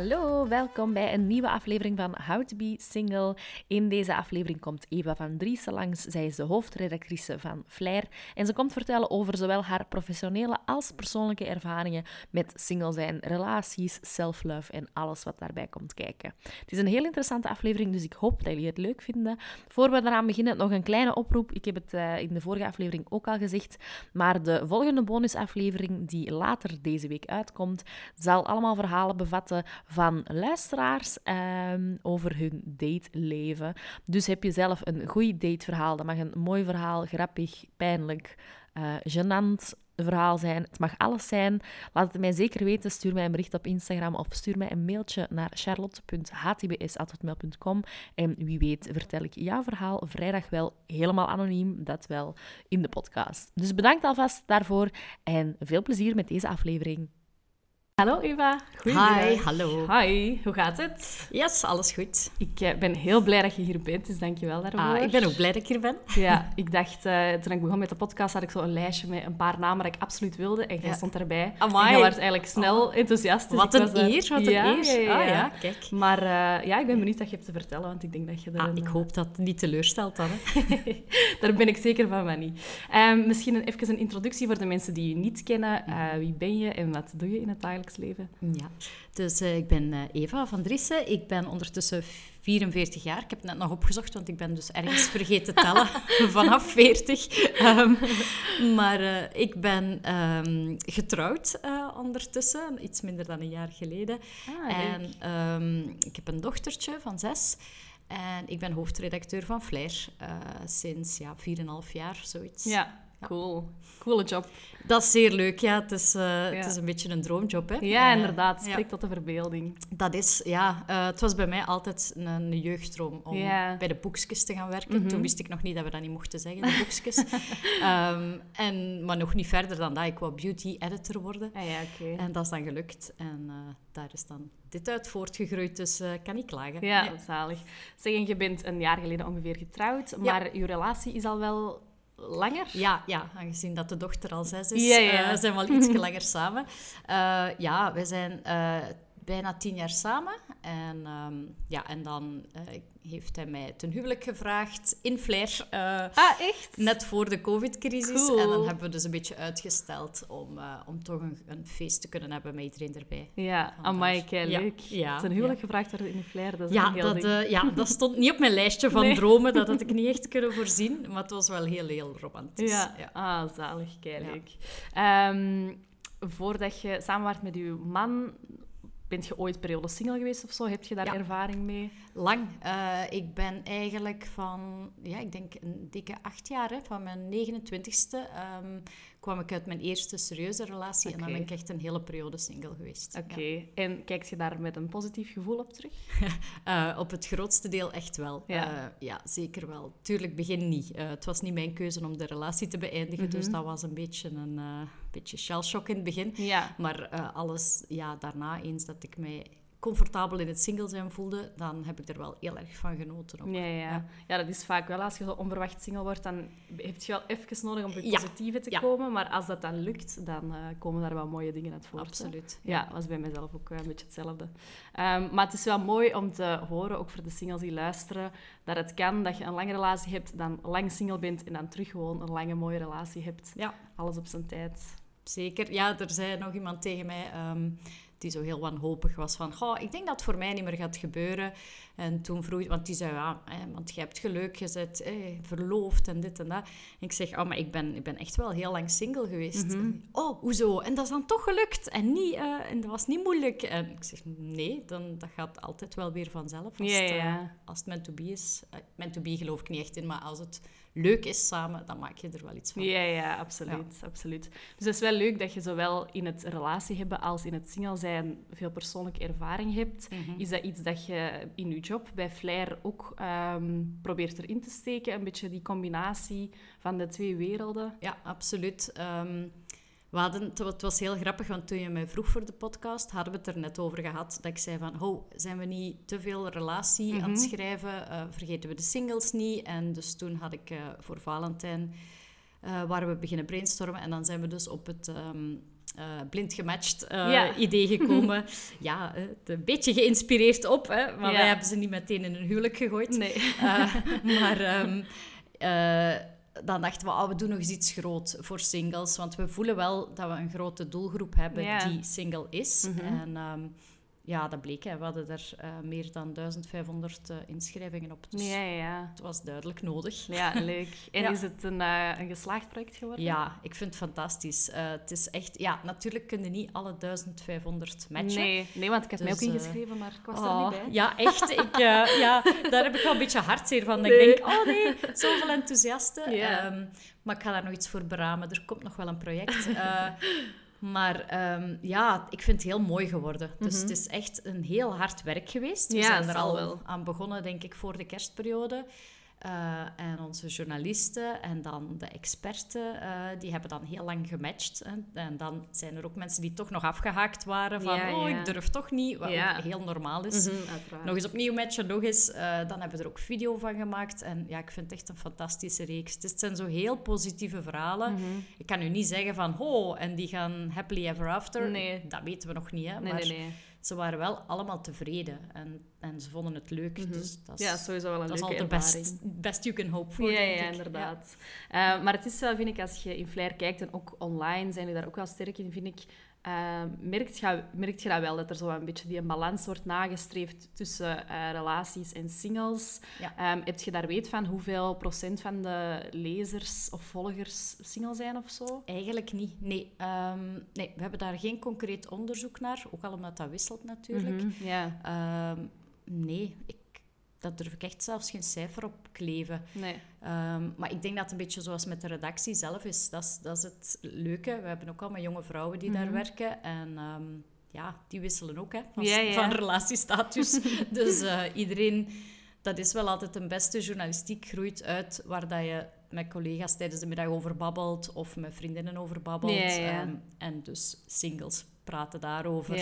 Hallo, welkom bij een nieuwe aflevering van How to Be Single. In deze aflevering komt Eva van Driessen langs. Zij is de hoofdredactrice van Flair en ze komt vertellen over zowel haar professionele als persoonlijke ervaringen met single zijn, relaties, self-love en alles wat daarbij komt kijken. Het is een heel interessante aflevering, dus ik hoop dat jullie het leuk vinden. Voor we eraan beginnen, nog een kleine oproep. Ik heb het uh, in de vorige aflevering ook al gezegd, maar de volgende bonusaflevering die later deze week uitkomt, zal allemaal verhalen bevatten van luisteraars um, over hun dateleven. Dus heb je zelf een goed dateverhaal, dat mag een mooi verhaal, grappig, pijnlijk, uh, gênant verhaal zijn. Het mag alles zijn. Laat het mij zeker weten. Stuur mij een bericht op Instagram of stuur mij een mailtje naar charlotte.htbs.mail.com. En wie weet vertel ik jouw verhaal vrijdag wel helemaal anoniem, dat wel in de podcast. Dus bedankt alvast daarvoor en veel plezier met deze aflevering. Hallo Eva. Hi, hallo. Hi, hoe gaat het? Yes, alles goed. Ik uh, ben heel blij dat je hier bent, dus dank je wel daarvoor. Ah, ik ben ook blij dat ik hier ben. Ja, ik dacht, uh, toen ik begon met de podcast, had ik zo een lijstje met een paar namen dat ik absoluut wilde. En jij ja. stond erbij. Amai. En je was eigenlijk snel oh. enthousiast. Dus wat een eer, wat een ja, eer. Ja, ah, ja, kijk. Maar uh, ja, ik ben benieuwd dat je hebt te vertellen, want ik denk dat je er ah, een, Ik hoop dat het niet teleurstelt dan. Hè. Daar ben ik zeker van, Manny. Um, misschien een, even een introductie voor de mensen die je niet kennen. wie ben je en wat doe je in het dagelijks leven? Ja. Dus uh, ik ben uh, Eva van Driessen. Ik ben ondertussen 44 jaar. Ik heb het net nog opgezocht, want ik ben dus ergens vergeten te tellen vanaf 40. Um, maar uh, ik ben um, getrouwd ondertussen, iets minder dan een jaar geleden. Ah, en um, ik heb een dochtertje van zes. En ik ben hoofdredacteur van Flair sinds ja, 4,5 jaar, zoiets. Ja. Cool. Coole job. Dat is zeer leuk, ja. Het is, uh, ja. het is een beetje een droomjob, hè. Ja, inderdaad. Het spreekt ja. tot de verbeelding. Dat is, ja. Uh, het was bij mij altijd een, een jeugdroom om ja. bij de boekjes te gaan werken. Mhm. Toen wist ik nog niet dat we dat niet mochten zeggen, de boekjes. um, en, maar nog niet verder dan dat. Ik wou beauty editor worden. Ah, okay. En dat is dan gelukt. En uh, daar is dan dit uit voortgegroeid, dus uh, kan ik klagen. Ja, zalig. Zeg, je bent een jaar geleden ongeveer getrouwd, maar je relatie is al wel langer? Ja, ja, aangezien dat de dochter al zes is, ja, ja. Uh, zijn we al iets langer samen. Uh, ja, wij zijn uh, bijna tien jaar samen. En, um, ja, en dan heeft hij mij ten huwelijk gevraagd in Flair. ah, echt? Net voor de covid-crisis. Cool. En dan hebben we dus een beetje uitgesteld om, om toch een, een, feest te kunnen hebben met iedereen erbij. Ja, amai, kei leuk. Ja, ten huwelijk ja. gevraagd worden in Flair, dat is ja, heel dat, ja, dat stond niet op mijn lijstje van Nee. dromen. Dat had ik niet echt kunnen voorzien. Maar het was wel heel, heel romantisch. Ja, ah, zalig, kei leuk. Um, voordat je samenwerkt met je man, bent je ooit periode single geweest of zo? Heb je daar ja. ervaring mee? Lang. Uh, ik ben eigenlijk van, ja, ik denk een dikke acht jaar, hè, van mijn 29ste, um, kwam ik uit mijn eerste serieuze relatie. Okay. En dan ben ik echt een hele periode single geweest. Oké. Okay. Ja. En kijkt je daar met een positief gevoel op terug? uh, op het grootste deel echt wel. Ja, uh, ja zeker wel. Tuurlijk, begin niet. Uh, het was niet mijn keuze om de relatie te beëindigen. Mm -hmm. Dus dat was een beetje een beetje shellshock in het begin. Ja. Maar alles ja, daarna, eens dat ik mij comfortabel in het single zijn voelde, dan heb ik er wel heel erg van genoten. Ook. Ja, ja. Ja. ja, dat is vaak wel. Als je zo onverwacht single wordt, dan heb je wel even nodig om op het positieve ja. te ja. komen. Maar als dat dan lukt, dan uh, komen daar wel mooie dingen uit voort. Absoluut. Ja, dat was bij mezelf ook een beetje hetzelfde. Um, maar het is wel mooi om te horen, ook voor de singles die luisteren, dat het kan dat je een lange relatie hebt, dan lang single bent en dan terug gewoon een lange mooie relatie hebt. Ja. Alles op zijn tijd. Zeker. Ja, er zei nog iemand tegen mij... Um, die zo heel wanhopig was van, oh, ik denk dat het voor mij niet meer gaat gebeuren. En toen vroeg, want die zei, ja, want je hebt geluk, je bent eh, verloofd en dit en dat. En ik zeg, oh, maar ik ben, ik ben echt wel heel lang single geweest. Mhm. Mm -hmm. Oh, hoezo? En dat is dan toch gelukt? En, niet, uh, en dat was niet moeilijk? En ik zeg, nee, dan, dat gaat altijd wel weer vanzelf. Als, ja, ja. Het, uh, als het meant to be is. Uh, meant to be geloof ik niet echt in, maar als het leuk is samen, dan maak je er wel iets van. Ja, ja, absoluut. Ja. absoluut. Dus het is wel leuk dat je zowel in het relatie hebben als in het single zijn veel persoonlijke ervaring hebt. Mhm. Mm -hmm. Is dat iets dat je in je job bij Flair ook um, probeert erin te steken? Een beetje die combinatie van de twee werelden? Ja, absoluut. Um, We hadden, het wa- het was heel grappig, want toen je mij vroeg voor de podcast, hadden we het er net over gehad. Dat ik zei van, oh, zijn we niet te veel relatie aan het schrijven? Eh, vergeten we de singles niet? En dus toen had ik eh, voor Valentijn, eh waren we beginnen brainstormen. En dan zijn we dus op het ehm, eh, blind gematcht Ja. idee gekomen. ja, het een beetje geïnspireerd op, hè, maar Ja. wij hebben ze niet meteen in een huwelijk gegooid. Nee. Maar ehm, eh, dan dachten we, oh, we doen nog eens iets groot voor singles. Want we voelen wel dat we een grote doelgroep hebben die single is. Mhm. En ehm, ja, dat bleek. Hè. We hadden er eh, meer dan 1500 eh, inschrijvingen op. Dus Ja, ja. het was duidelijk nodig. Ja, leuk. En Ja. is het een, eh, een geslaagd project geworden? Ja, ik vind het fantastisch. Het is echt... Ja, natuurlijk kunnen niet alle 1500 matchen. Nee, nee, want ik had mij ook Dus, ingeschreven, maar ik was er Oh, niet bij. Ja, echt. Ik, ja, daar heb ik wel een beetje hartzeer van. Nee. Ik denk, oh nee, zoveel enthousiasten. Ehm, maar ik ga daar nog iets voor beramen. Er komt nog wel een project. maar ehm, ja, ik vind het heel mooi geworden. Dus het is echt een heel hard werk geweest. We Mhm. Ja, zijn er al wel. aan begonnen, denk ik, voor de kerstperiode. Eh, en onze journalisten en dan de experten, eh, die hebben dan heel lang gematcht. Hè. En dan zijn er ook mensen die toch nog afgehaakt waren van, Ja, oh, ja. ik durf toch niet, wat Ja. ook heel normaal is. Mhm. Nog eens opnieuw matchen, nog eens. Eh, dan hebben we er ook video van gemaakt. En ja, ik vind het echt een fantastische reeks. Het zijn zo heel positieve verhalen. Mhm. Ik kan nu niet zeggen van, oh, en die gaan happily ever after. Nee. Dat weten we nog niet, hè. Nee, maar nee, nee. Ze waren wel allemaal tevreden. En, en ze vonden het leuk. Dus dat is, Mhm. Ja, sowieso wel een dat is best, best you can hope for, Ja, ja, inderdaad. Eh, maar het is wel, vind ik, als je in Flair kijkt en ook online zijn we daar ook wel sterk in, vind ik, eh, merkt, je, merkt je dat wel, dat er zo een beetje die een balans wordt nagestreefd tussen eh, relaties en singles. Ja. Ehm, heb je daar weet van hoeveel procent van de lezers of volgers single zijn of zo? Eigenlijk niet. Nee, Ehm, nee, we hebben daar geen concreet onderzoek naar. Ook al omdat dat wisselt natuurlijk. Mhm, nee, ik, dat durf ik echt zelfs geen cijfer op kleven. nee. Ehm, maar ik denk dat het een beetje zoals met de redactie zelf is. Dat is, dat is het leuke. We hebben ook allemaal jonge vrouwen die daar werken. En ehm, ja, die wisselen ook hè, van, Ja, ja. van relatiestatus. dus eh, iedereen... Dat is wel altijd een beste journalistiek groeit uit waar dat je met collega's tijdens de middag over babbelt of met vriendinnen over babbelt. Ja. Ehm, en dus singles praten daarover.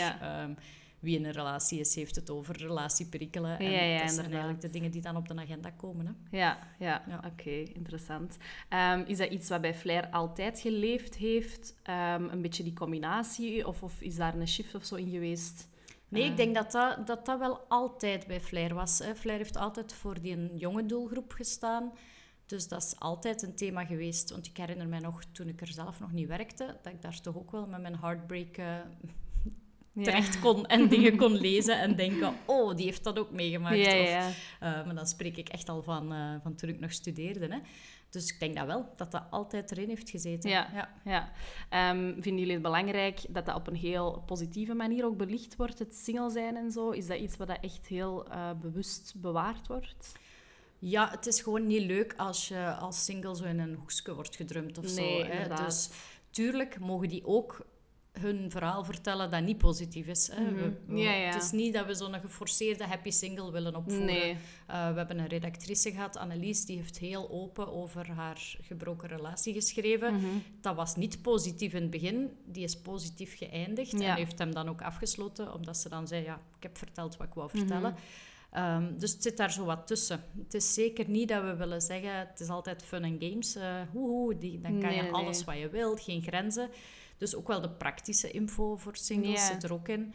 Wie in een relatie is, heeft het over relatieperikelen. En Ja, ja, dat zijn eigenlijk de dingen die dan op de agenda komen. Hè. Ja, ja, Ja. oké, interessant. Ehm, is dat iets wat bij Flair altijd geleefd heeft? Ehm, een beetje die combinatie? Of, of is daar een shift of zo in geweest? Nee, ik denk dat dat, dat dat wel altijd bij Flair was. Hè. Flair heeft altijd voor die jonge doelgroep gestaan. Dus dat is altijd een thema geweest. Want ik herinner mij nog, toen ik er zelf nog niet werkte, dat ik daar toch ook wel met mijn heartbreak eh, terecht kon en dingen kon lezen en denken, oh, die heeft dat ook meegemaakt. Of, eh, maar dan spreek ik echt al van, eh, van toen ik nog studeerde. Hè. Dus ik denk dat wel, dat dat altijd erin heeft gezeten. Ja. ja. Ja. Ehm, vinden jullie het belangrijk dat dat op een heel positieve manier ook belicht wordt, het single zijn en zo? Is dat iets wat dat echt heel eh, bewust bewaard wordt? Ja, het is gewoon niet leuk als je als single zo in een hoekje wordt gedrumd of Nee, zo. Hè. Dus tuurlijk mogen die ook hun verhaal vertellen dat niet positief is. Hè. We- we- Mhm. Ja, ja. Het is niet dat we zo'n geforceerde happy single willen opvoeren. Nee. Eh, we hebben een redactrice gehad, Annelies, die heeft heel open over haar gebroken relatie geschreven. Mhm. Dat was niet positief in het begin. Die is positief geëindigd Ja. en heeft hem dan ook afgesloten, omdat ze dan zei, ja, ik heb verteld wat ik wou Mhm. vertellen. Ehm, dus het zit daar zo wat tussen. Het is zeker niet dat we willen zeggen, het is altijd fun en games. hoehoe, die, dan kan Nee, je alles nee. wat je wilt, geen grenzen. Dus ook wel de praktische info voor singles zit er ook in.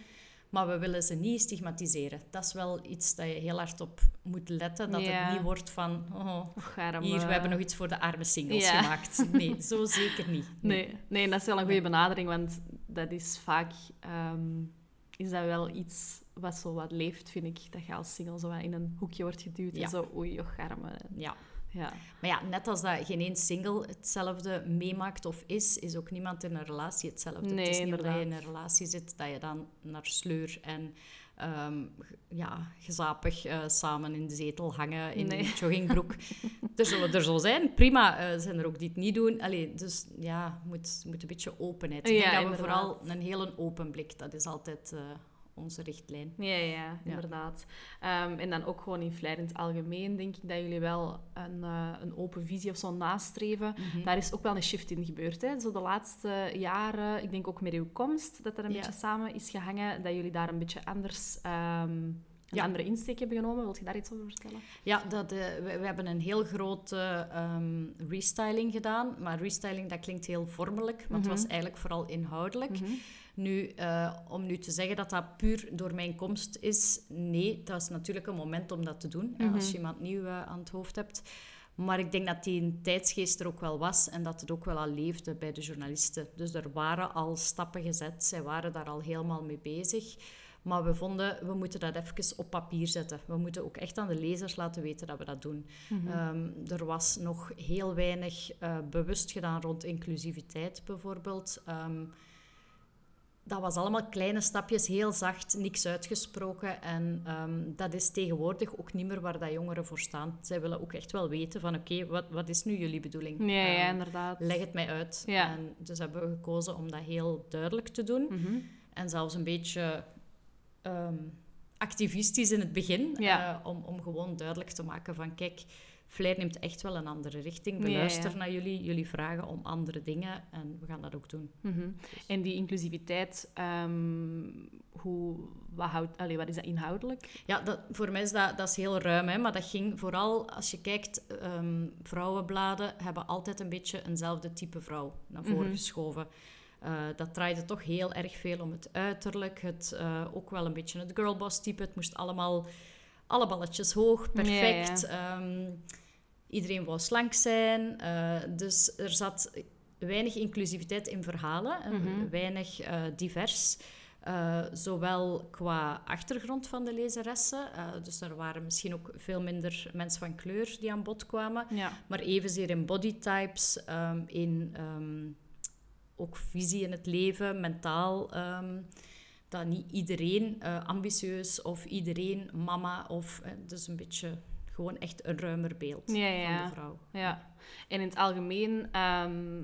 Maar we willen ze niet stigmatiseren. Dat is wel iets dat je heel hard op moet letten. Dat het niet wordt van, oh, Och, arm, hier, we hebben nog iets voor de arme singles gemaakt. Nee, zo zeker niet. Nee, nee, dat is wel een goede benadering, want dat is vaak... ehm, is dat wel iets wat zo wat leeft, vind ik. Dat je als single zo wat in een hoekje wordt geduwd Ja. en zo, oei, och, arme. Ja. Ja. Maar ja, net als dat geen één single hetzelfde meemaakt of is, is ook niemand in een relatie hetzelfde. Nee, het is niet omdat je in een relatie zit dat je dan naar sleur en ehm, ja, gezapig eh, samen in de zetel hangen in Nee. een joggingbroek. er zullen er zo zijn, prima. eh zijn er ook die het niet doen. Allee, dus ja, moet, moet een beetje openheid. Ik Ja, denk dat we inderdaad. vooral een heel open blik, dat is altijd... eh, onze richtlijn. Ja, ja, inderdaad. Ehm, en dan ook gewoon in het algemeen denk ik dat jullie wel een, eh, een open visie of zo nastreven. Mhm. Daar is ook wel een shift in gebeurd. Hè? Zo de laatste jaren, ik denk ook met uw komst, dat dat een Ja. beetje samen is gehangen. Dat jullie daar een beetje anders... ehm, een Ja. andere insteek hebben genomen. Wilt je daar iets over vertellen? Ja, dat, eh, we, we hebben een heel grote ehm, restyling gedaan. Maar restyling, dat klinkt heel vormelijk, maar het was eigenlijk vooral inhoudelijk. Nu, eh, om nu te zeggen dat dat puur door mijn komst is, nee, dat is natuurlijk een moment om dat te doen, hè, als je iemand nieuw eh, aan het hoofd hebt. Maar ik denk dat die tijdsgeest er ook wel was en dat het ook wel al leefde bij de journalisten. Dus er waren al stappen gezet, zij waren daar al helemaal mee bezig. Maar we vonden, we moeten dat even op papier zetten. We moeten ook echt aan de lezers laten weten dat we dat doen. Ehm, er was nog heel weinig eh, bewust gedaan rond inclusiviteit bijvoorbeeld. Ehm, dat was allemaal kleine stapjes, heel zacht, niks uitgesproken. En ehm, dat is tegenwoordig ook niet meer waar dat jongeren voor staan. Zij willen ook echt wel weten van, oké, wat, wat is nu jullie bedoeling? Ja, ja, Ehm, inderdaad. leg het mij uit. Ja. En dus hebben we gekozen om dat heel duidelijk te doen. Mhm. En zelfs een beetje ehm, activistisch in het begin. Ja. eh, om, om gewoon duidelijk te maken van, kijk, Flair neemt echt wel een andere richting. We Ja, ja. luisteren naar jullie, jullie vragen om andere dingen. En we gaan dat ook doen. Mhm. En die inclusiviteit, ehm, hoe, wat, houdt, allee, wat is dat inhoudelijk? Ja, dat, voor mij is dat, dat is heel ruim, hè, maar dat ging vooral, als je kijkt, ehm, vrouwenbladen hebben altijd een beetje eenzelfde type vrouw naar voren Mhm. geschoven. Eh, dat draaide toch heel erg veel om het uiterlijk, het, eh, ook wel een beetje het girlboss type. Het moest allemaal, alle balletjes hoog, perfect. Ehm, iedereen wou slank zijn, eh, dus er zat weinig inclusiviteit in verhalen, eh, Mhm. weinig eh, divers. Zowel qua achtergrond van de lezeressen, dus er waren misschien ook veel minder mensen van kleur die aan bod kwamen, Ja. maar evenzeer in bodytypes, ehm, in ehm, ook visie in het leven, mentaal. ehm, dat niet iedereen ambitieus of iedereen mama of eh, dus een beetje gewoon echt een ruimer beeld Ja, ja. van de vrouw. Ja, en in het algemeen ehm,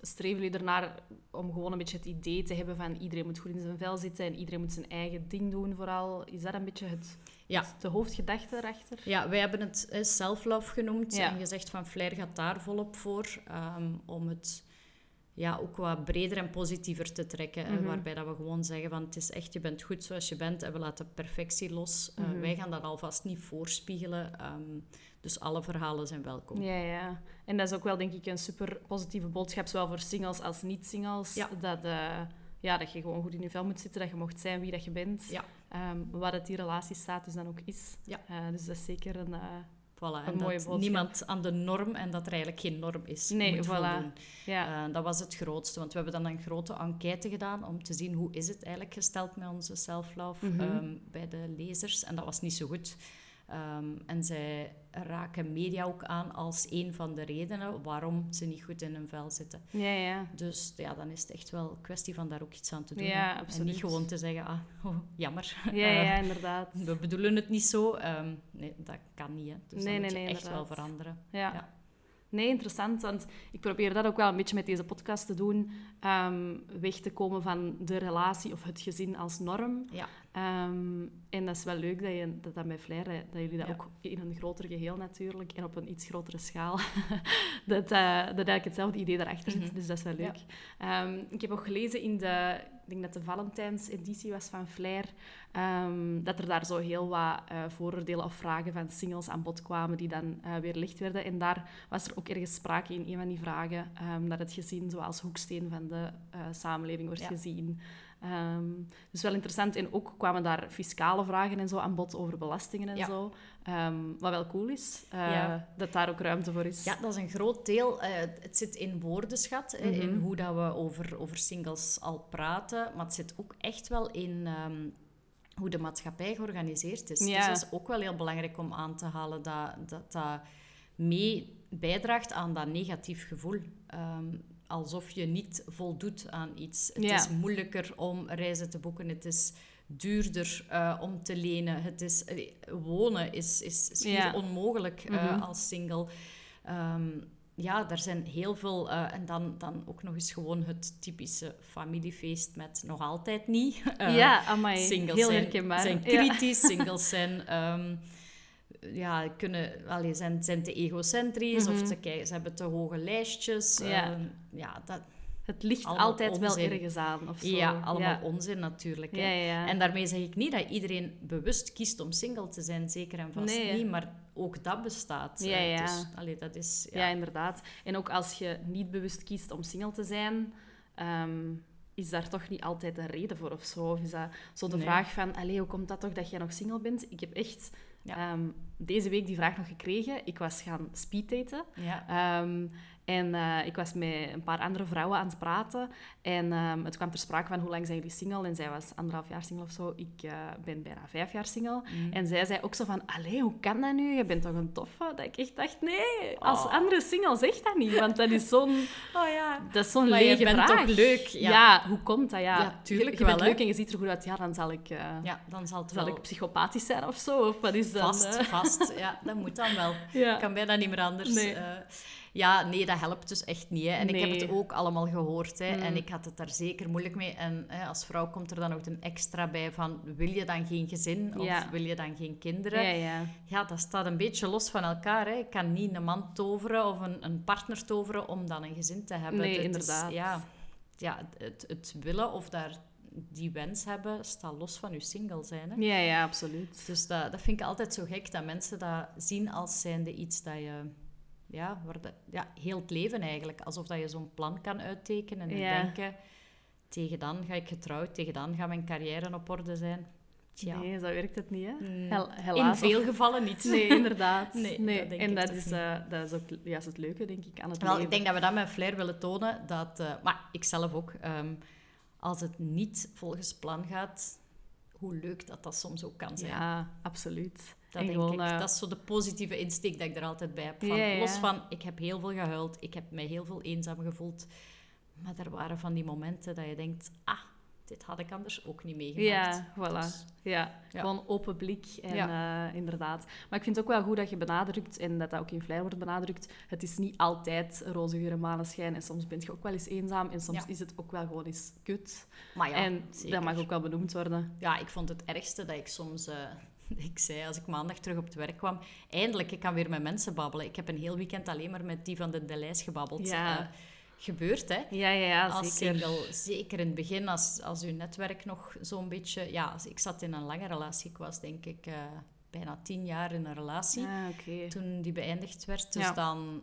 streven jullie ernaar om gewoon een beetje het idee te hebben van iedereen moet goed in zijn vel zitten en iedereen moet zijn eigen ding doen vooral. Is dat een beetje het, Ja. het- de hoofdgedachte erachter? Ja, wij hebben het eh, self-love genoemd en gezegd van Flair gaat daar volop voor ehm, om het ja, ook wat breder en positiever te trekken. eh, Mhm. waarbij dat we gewoon zeggen van het is echt, je bent goed zoals je bent en we laten perfectie los. Eh, Mhm. Wij gaan dat alvast niet voorspiegelen. ehm, dus alle verhalen zijn welkom. Ja, ja. En dat is ook wel, denk ik, een super positieve boodschap, zowel voor singles als niet-singles. Ja. Dat, eh, ja, dat je gewoon goed in je vel moet zitten, dat je mocht zijn wie dat je bent. Ja. Ehm, wat het die relatiestatus dan ook is. Ja. Dus dat is zeker een... Voilà, en dat niemand aan de norm en dat er eigenlijk geen norm is. Nee, moet voilà. ja. Eh, dat was het grootste, want we hebben dan een grote enquête gedaan om te zien hoe is het eigenlijk gesteld met onze self-love Mhm. ehm, bij de lezers. En dat was niet zo goed. Ehm, en zij raken media ook aan als een van de redenen waarom ze niet goed in hun vel zitten. ja, ja. Dus ja, dan is het echt wel een kwestie van daar ook iets aan te doen. Ja. En niet gewoon te zeggen, ah, oh, jammer. Ja, Eh, ja, inderdaad. we bedoelen het niet zo. Ehm, nee, dat kan niet. Hè. Dus Nee, dat moet je nee, echt wel veranderen. Ja. Nee, interessant. Want ik probeer dat ook wel een beetje met deze podcast te doen. ehm, weg te komen van de relatie of het gezin als norm. Ja. Ehm, en dat is wel leuk dat, je, dat, dat bij Flair, dat jullie dat Ja. ook in een groter geheel natuurlijk en op een iets grotere schaal, dat, eh, dat eigenlijk hetzelfde idee daarachter zit. Mhm. Dus dat is wel leuk. Ehm, ik heb ook gelezen in de, denk dat de Valentijns-editie was van Flair, ehm, dat er daar zo heel wat eh, vooroordelen of vragen van singles aan bod kwamen die dan eh, weer licht werden. En daar was er ook ergens sprake in een van die vragen ehm, dat het gezin zoals hoeksteen van de eh, samenleving wordt Ja. gezien. Ehm, dus wel interessant. En ook kwamen daar fiscale vragen en zo aan bod over belastingen en Ja. zo. Ehm, wat wel cool is, eh, Ja. dat daar ook ruimte voor is. Ja, dat is een groot deel. Eh, het zit in woordenschat, hè, in Mhm. hoe dat we over, over singles al praten. Maar het zit ook echt wel in ehm, hoe de maatschappij georganiseerd is. Ja. Dus dat is ook wel heel belangrijk om aan te halen dat dat, dat mee bijdraagt aan dat negatief gevoel. Alsof je niet voldoet aan iets. Het Ja. is moeilijker om reizen te boeken. Het is duurder eh, om te lenen. Het is, eh, wonen is, is Ja. onmogelijk eh, Mhm. als single. Ehm, ja, daar zijn heel veel... en dan, dan ook nog eens gewoon het typische familiefeest met nog altijd niet. Ja, amai. Singles Heel zijn, herkenbaar. zijn Ja. kritisch, singles zijn... ehm, ja, kunnen, allee, zijn, zijn te egocentrisch of Mhm. ze, hebben te hoge lijstjes. Ja. Ehm, ja, dat, Het ligt altijd wel ergens aan. Of zo. ja, allemaal ja. onzin natuurlijk. Hè. Ja. En daarmee zeg ik niet dat iedereen bewust kiest om single te zijn, zeker en vast Nee, niet, maar ook dat bestaat. Ja, ja. Dus, allee, dat is... Ja. Inderdaad. En ook als je niet bewust kiest om single te zijn, ehm, is daar toch niet altijd een reden voor of zo? Of is dat zo de Nee. vraag van, allee, hoe komt dat toch dat jij nog single bent? Ik heb echt Ja. ehm, deze week die vraag nog gekregen. Ik was gaan speeddaten. ja. Ehm, en eh, ik was met een paar andere vrouwen aan het praten. En ehm, het kwam ter sprake van hoe lang zijn jullie single? En zij was anderhalf jaar single of zo. Ik eh, ben bijna vijf jaar single. Mm. En zij zei ook zo van, allee, hoe kan dat nu? Je bent toch een toffe? Dat ik echt dacht, nee, als Oh. andere single zeg dat niet. Want dat is zo'n, Oh ja. dat is zo'n Maar je lege bent vraag. toch leuk? Ja. Ja. hoe komt dat? Ja, Ja, tuurlijk je, je bent hè. leuk en je ziet er goed uit. Ja, dan zal ik, eh, Ja, dan zal het zal wel ik psychopathisch zijn of zo. Of wat is dat? vast, vast. Ja, dat moet dan wel. Ja. kan bijna niet meer anders. Nee. Ja, nee, dat helpt dus echt niet. Hè. En ik heb het ook allemaal gehoord. Hè. Mm. En ik had het daar zeker moeilijk mee. En hè, als vrouw komt er dan ook een extra bij van... Wil je dan geen gezin? Of Ja. wil je dan geen kinderen? Ja, ja. Ja, dat staat een beetje los van elkaar. Hè. Ik kan niet een man toveren of een, een partner toveren om dan een gezin te hebben. Nee, Dat is- inderdaad. ja, ja het, het willen of daar die wens hebben, staat los van je single zijn. Hè. Ja, ja, absoluut. Dus dat, dat vind ik altijd zo gek, dat mensen dat zien als zijnde iets dat je... Ja, waar ja, heel het leven eigenlijk. Alsof dat je zo'n plan kan uittekenen en Ja. denken... Tegen dan ga ik getrouwd, tegen dan gaat mijn carrière op orde zijn. Tja, Nee, zo werkt het niet, hè? Mm, in veel Of- gevallen niet. Nee, inderdaad. Nee, Nee, dat denk en dat is, eh, dat is ook juist het leuke, denk ik, aan het Wel, leven. ik denk dat we dat met Flair willen tonen. Dat, eh, maar ik zelf ook. ehm, als het niet volgens plan gaat, hoe leuk dat dat soms ook kan zijn. Ja, absoluut. Dat En denk gewoon, ik. Dat is zo de positieve insteek dat ik er altijd bij heb. Van, Ja, ja. Los van, ik heb heel veel gehuild, ik heb mij heel veel eenzaam gevoeld. Maar er waren van die momenten dat je denkt, ah, dit had ik anders ook niet meegemaakt. Ja, voilà. Dus, Ja, Ja. gewoon open blik. En Ja. eh, inderdaad. Maar ik vind het ook wel goed dat je benadrukt, en dat dat ook in Flair wordt benadrukt, het is niet altijd roze geur en maneschijn. En soms ben je ook wel eens eenzaam. En soms Ja. is het ook wel gewoon eens kut. maar ja, en zeker. dat mag ook wel benoemd worden. Ja, ik vond het ergste dat ik soms... eh, ik zei, als ik maandag terug op het werk kwam... Eindelijk, ik kan weer met mensen babbelen. Ik heb een heel weekend alleen maar met die van de Delijs gebabbeld. Ja. Eh, gebeurt, hè? Ja, ja, ja, als zeker. single, zeker in het begin, als, als uw netwerk nog zo'n beetje... Ja, ik zat in een lange relatie. Ik was denk ik eh, bijna tien jaar in een relatie Ah, toen die beëindigd werd. Dus Ja. dan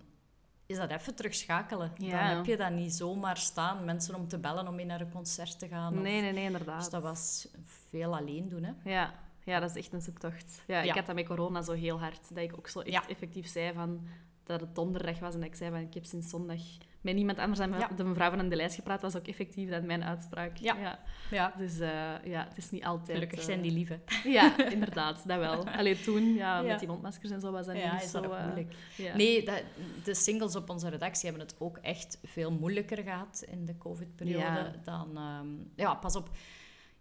is dat even terugschakelen. Ja. Dan heb je dat niet zomaar staan, mensen om te bellen om mee naar een concert te gaan. of- Nee, nee, nee, inderdaad. Dus dat was veel alleen doen, hè. Ja. Ja, dat is echt een zoektocht. Ja, ik Ja. had dat met corona zo heel hard. Dat ik ook zo echt Ja. effectief zei van, dat het donderdag was. En dat ik zei van, ik heb sinds zondag met niemand anders dan Ja. de mevrouw van de lijst gepraat. was ook effectief dan mijn uitspraak. Ja. Ja, Dus eh, ja, het is niet altijd... gelukkig eh, zijn die lieve. Ja, inderdaad, dat wel. Alleen toen, ja, Ja. met die mondmaskers en zo, was dat niet is zo... dat eh, moeilijk. ja. Nee, dat, de singles op onze redactie hebben het ook echt veel moeilijker gehad in de covid-periode dan... ehm, ja, pas op.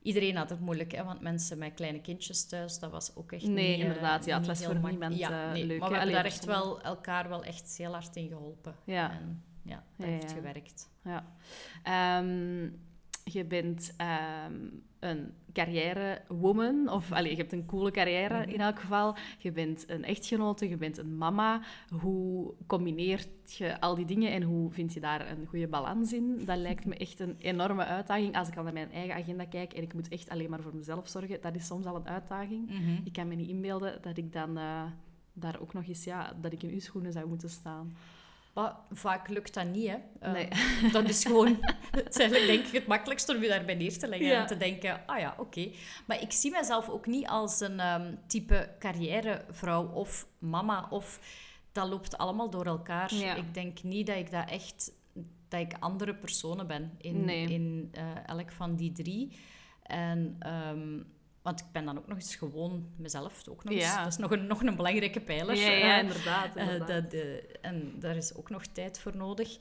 Iedereen had het moeilijk, hè, want mensen met kleine kindjes thuis, dat was ook echt Nee, niet... eh, inderdaad, ja, het was voor niemand, ja, eh, nee, leuk, Maar we hebben daar echt wel elkaar wel echt heel hard in geholpen. Ja. En ja, dat heeft gewerkt. Ja. Ehm, je bent ehm, een carrière-woman, of allee, je hebt een coole carrière Mhm. in elk geval. Je bent een echtgenote, je bent een mama. Hoe combineert je al die dingen en hoe vind je daar een goede balans in? Dat lijkt me echt een enorme uitdaging. Als ik al naar mijn eigen agenda kijk en ik moet echt alleen maar voor mezelf zorgen, dat is soms al een uitdaging. Ik kan me niet inbeelden dat ik dan eh, daar ook nog eens, ja, dat ik in uw schoenen zou moeten staan. Maar vaak lukt dat niet, hè. Eh, Nee. Dat is gewoon... Het is eigenlijk denk ik het makkelijkste om je daarbij neer te leggen Ja. en te denken, ah ja, oké. Maar ik zie mezelf ook niet als een ehm, type carrièrevrouw of mama of... Dat loopt allemaal door elkaar. Ja. Ik denk niet dat ik dat echt... Dat ik andere personen ben in, Nee. in eh, elk van die drie. En... ehm, want ik ben dan ook nog eens gewoon mezelf. Ook nog eens, Ja. Dat is nog een, nog een belangrijke pijler. Ja, ja, eh, inderdaad. eh, inderdaad. dat, eh, en daar is ook nog tijd voor nodig.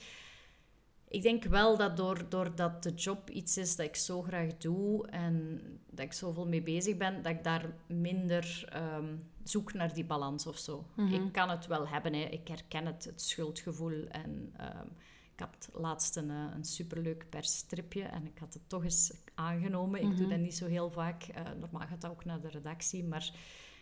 ik denk wel dat door, doordat de job iets is dat ik zo graag doe en dat ik zoveel mee bezig ben, dat ik daar minder ehm, zoek naar die balans of zo. Mhm. Ik kan het wel hebben, hè. ik herken het, het schuldgevoel. En ehm, had laatst een, eh, een superleuk persstripje en ik had het toch eens aangenomen. Ik Mhm. doe dat niet zo heel vaak. Eh, normaal gaat dat ook naar de redactie, maar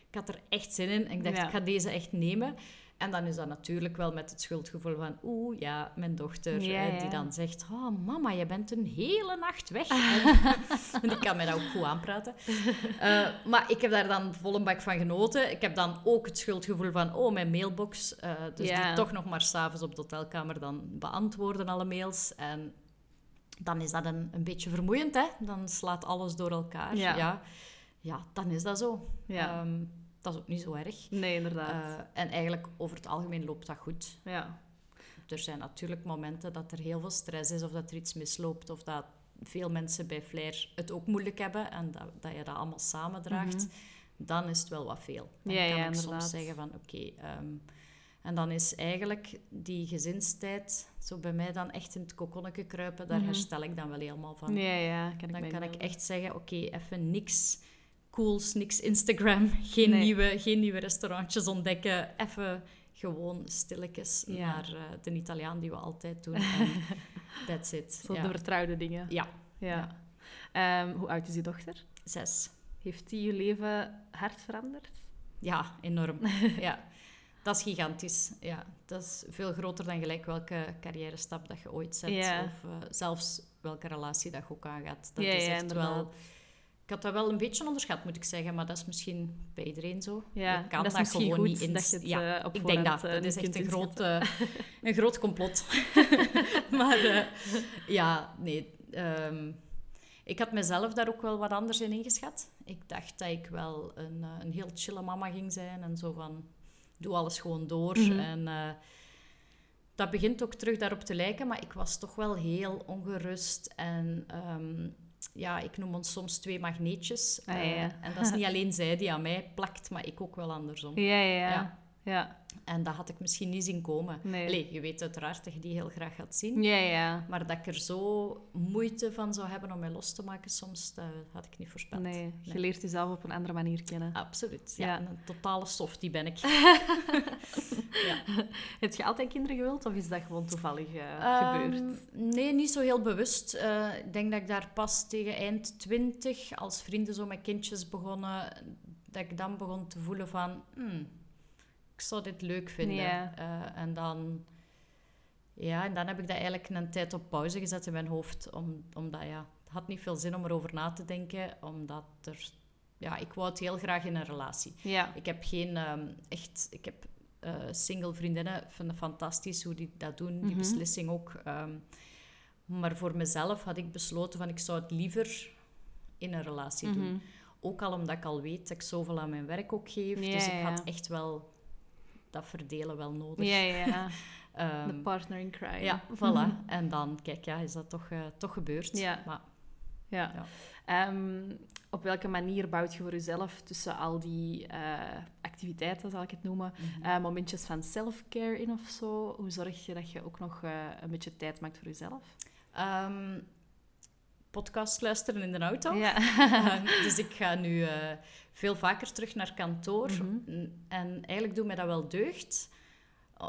ik had er echt zin in. En ik dacht, Ja. ik ga deze echt nemen. En dan is dat natuurlijk wel met het schuldgevoel van... Oeh, ja, mijn dochter, Ja, ja. die dan zegt... Oh, mama, je bent een hele nacht weg. en die kan mij dat ook goed aanpraten. Eh, maar ik heb daar dan vol een bak van genoten. Ik heb dan ook het schuldgevoel van... Oh, mijn mailbox. eh, dus Ja. die toch nog maar s'avonds op de hotelkamer dan beantwoorden, alle mails. En dan is dat een, een beetje vermoeiend, hè. Dan slaat alles door elkaar. Ja. Ja, ja, dan is dat zo. Ja. Ehm, dat is ook niet zo erg. Nee, inderdaad. Eh, en eigenlijk over het algemeen loopt dat goed. ja. Er zijn natuurlijk momenten dat er heel veel stress is of dat er iets misloopt of dat veel mensen bij Flair het ook moeilijk hebben en dat, dat je dat allemaal samendraagt. Dan is het wel wat veel. Dan Mhm. Ja, kan ja, ik soms zeggen van oké... ehm, en dan is eigenlijk die gezinstijd zo bij mij dan echt in het kokonnetje kruipen. Daar Mhm. herstel ik dan wel helemaal van. Ja, ja, kan ik Dan kan ik echt zeggen, oké, even niks cools, niks Instagram, geen, Nee. nieuwe, geen nieuwe restaurantjes ontdekken. Even gewoon stilletjes Ja. naar eh, de Italiaan die we altijd doen. En that's it. Zo ja. de vertrouwde dingen. ja, Ja. Ehm, hoe oud is je dochter? zes. Heeft die je leven hard veranderd? Ja, enorm. ja. Dat is gigantisch. Ja. Dat is veel groter dan gelijk welke carrière stap dat je ooit zet. Of eh, zelfs welke relatie dat je ook aangaat. Dat is echt wel... inderdaad. Had dat wel een beetje onderschat, moet ik zeggen. Maar dat is misschien bij iedereen zo. Ja, je kan dat dat, is misschien gewoon goed niet in... dat je het, ja, eh, op ik denk dat. Dat is echt een groot, eh, een groot complot. maar ja, nee. ehm, ik had mezelf daar ook wel wat anders in ingeschat. Ik dacht dat ik wel een, een heel chille mama ging zijn. En zo van, doe alles gewoon door. Mhm. En dat begint ook terug daarop te lijken. Maar ik was toch wel heel ongerust. En ehm, ja, ik noem ons soms twee magneetjes. Ah, Eh, en dat is niet alleen zij die aan mij plakt, maar ik ook wel andersom. Ja, ja, ja. Ja. En dat had ik misschien niet zien komen. Nee. Allee, je weet uiteraard dat je die heel graag gaat zien. ja. ja. Maar dat ik er zo moeite van zou hebben om mij los te maken soms, dat had ik niet voorspeld. Nee, je leert jezelf op een andere manier kennen. Absoluut. Ja, Ja. Een totale softie ben ik. ja. Heb je altijd kinderen gewild of is dat gewoon toevallig eh, Ehm, gebeurd? Nee, niet zo heel bewust. Eh, ik denk dat ik daar pas tegen eind twintig, als vrienden zo met kindjes begonnen, dat ik dan begon te voelen van, hmm, ik zou dit leuk vinden. Eh, en dan, ja, en dan heb ik dat eigenlijk een tijd op pauze gezet in mijn hoofd, om, omdat ja, het had niet veel zin om erover na te denken, omdat er, ja, ik wou het heel graag in een relatie. Ik heb geen ehm, echt... Ik heb eh, single vriendinnen. Ik vind het fantastisch hoe die dat doen. Die Mhm. beslissing ook. ehm. maar voor mezelf had ik besloten van... Ik zou het liever in een relatie doen. Mhm. Ook al omdat ik al weet dat ik zoveel aan mijn werk ook geef. Ja, dus ik had echt wel dat verdelen wel nodig. Ja, ja. Ehm, De partner in crime. ja, voilà. En dan, kijk, ja, is dat toch, eh, toch gebeurd. Ja. Maar Ja. Ja. Ehm, op welke manier bouwt je voor jezelf tussen al die eh, activiteiten, zal ik het noemen, Mhm. eh, momentjes van self-care in of zo? Hoe zorg je dat je ook nog een beetje tijd maakt voor jezelf? Ehm, podcast luisteren in de auto. Ja. Ehm, dus ik ga nu eh, veel vaker terug naar kantoor. Mhm. En eigenlijk doet mij dat wel deugd.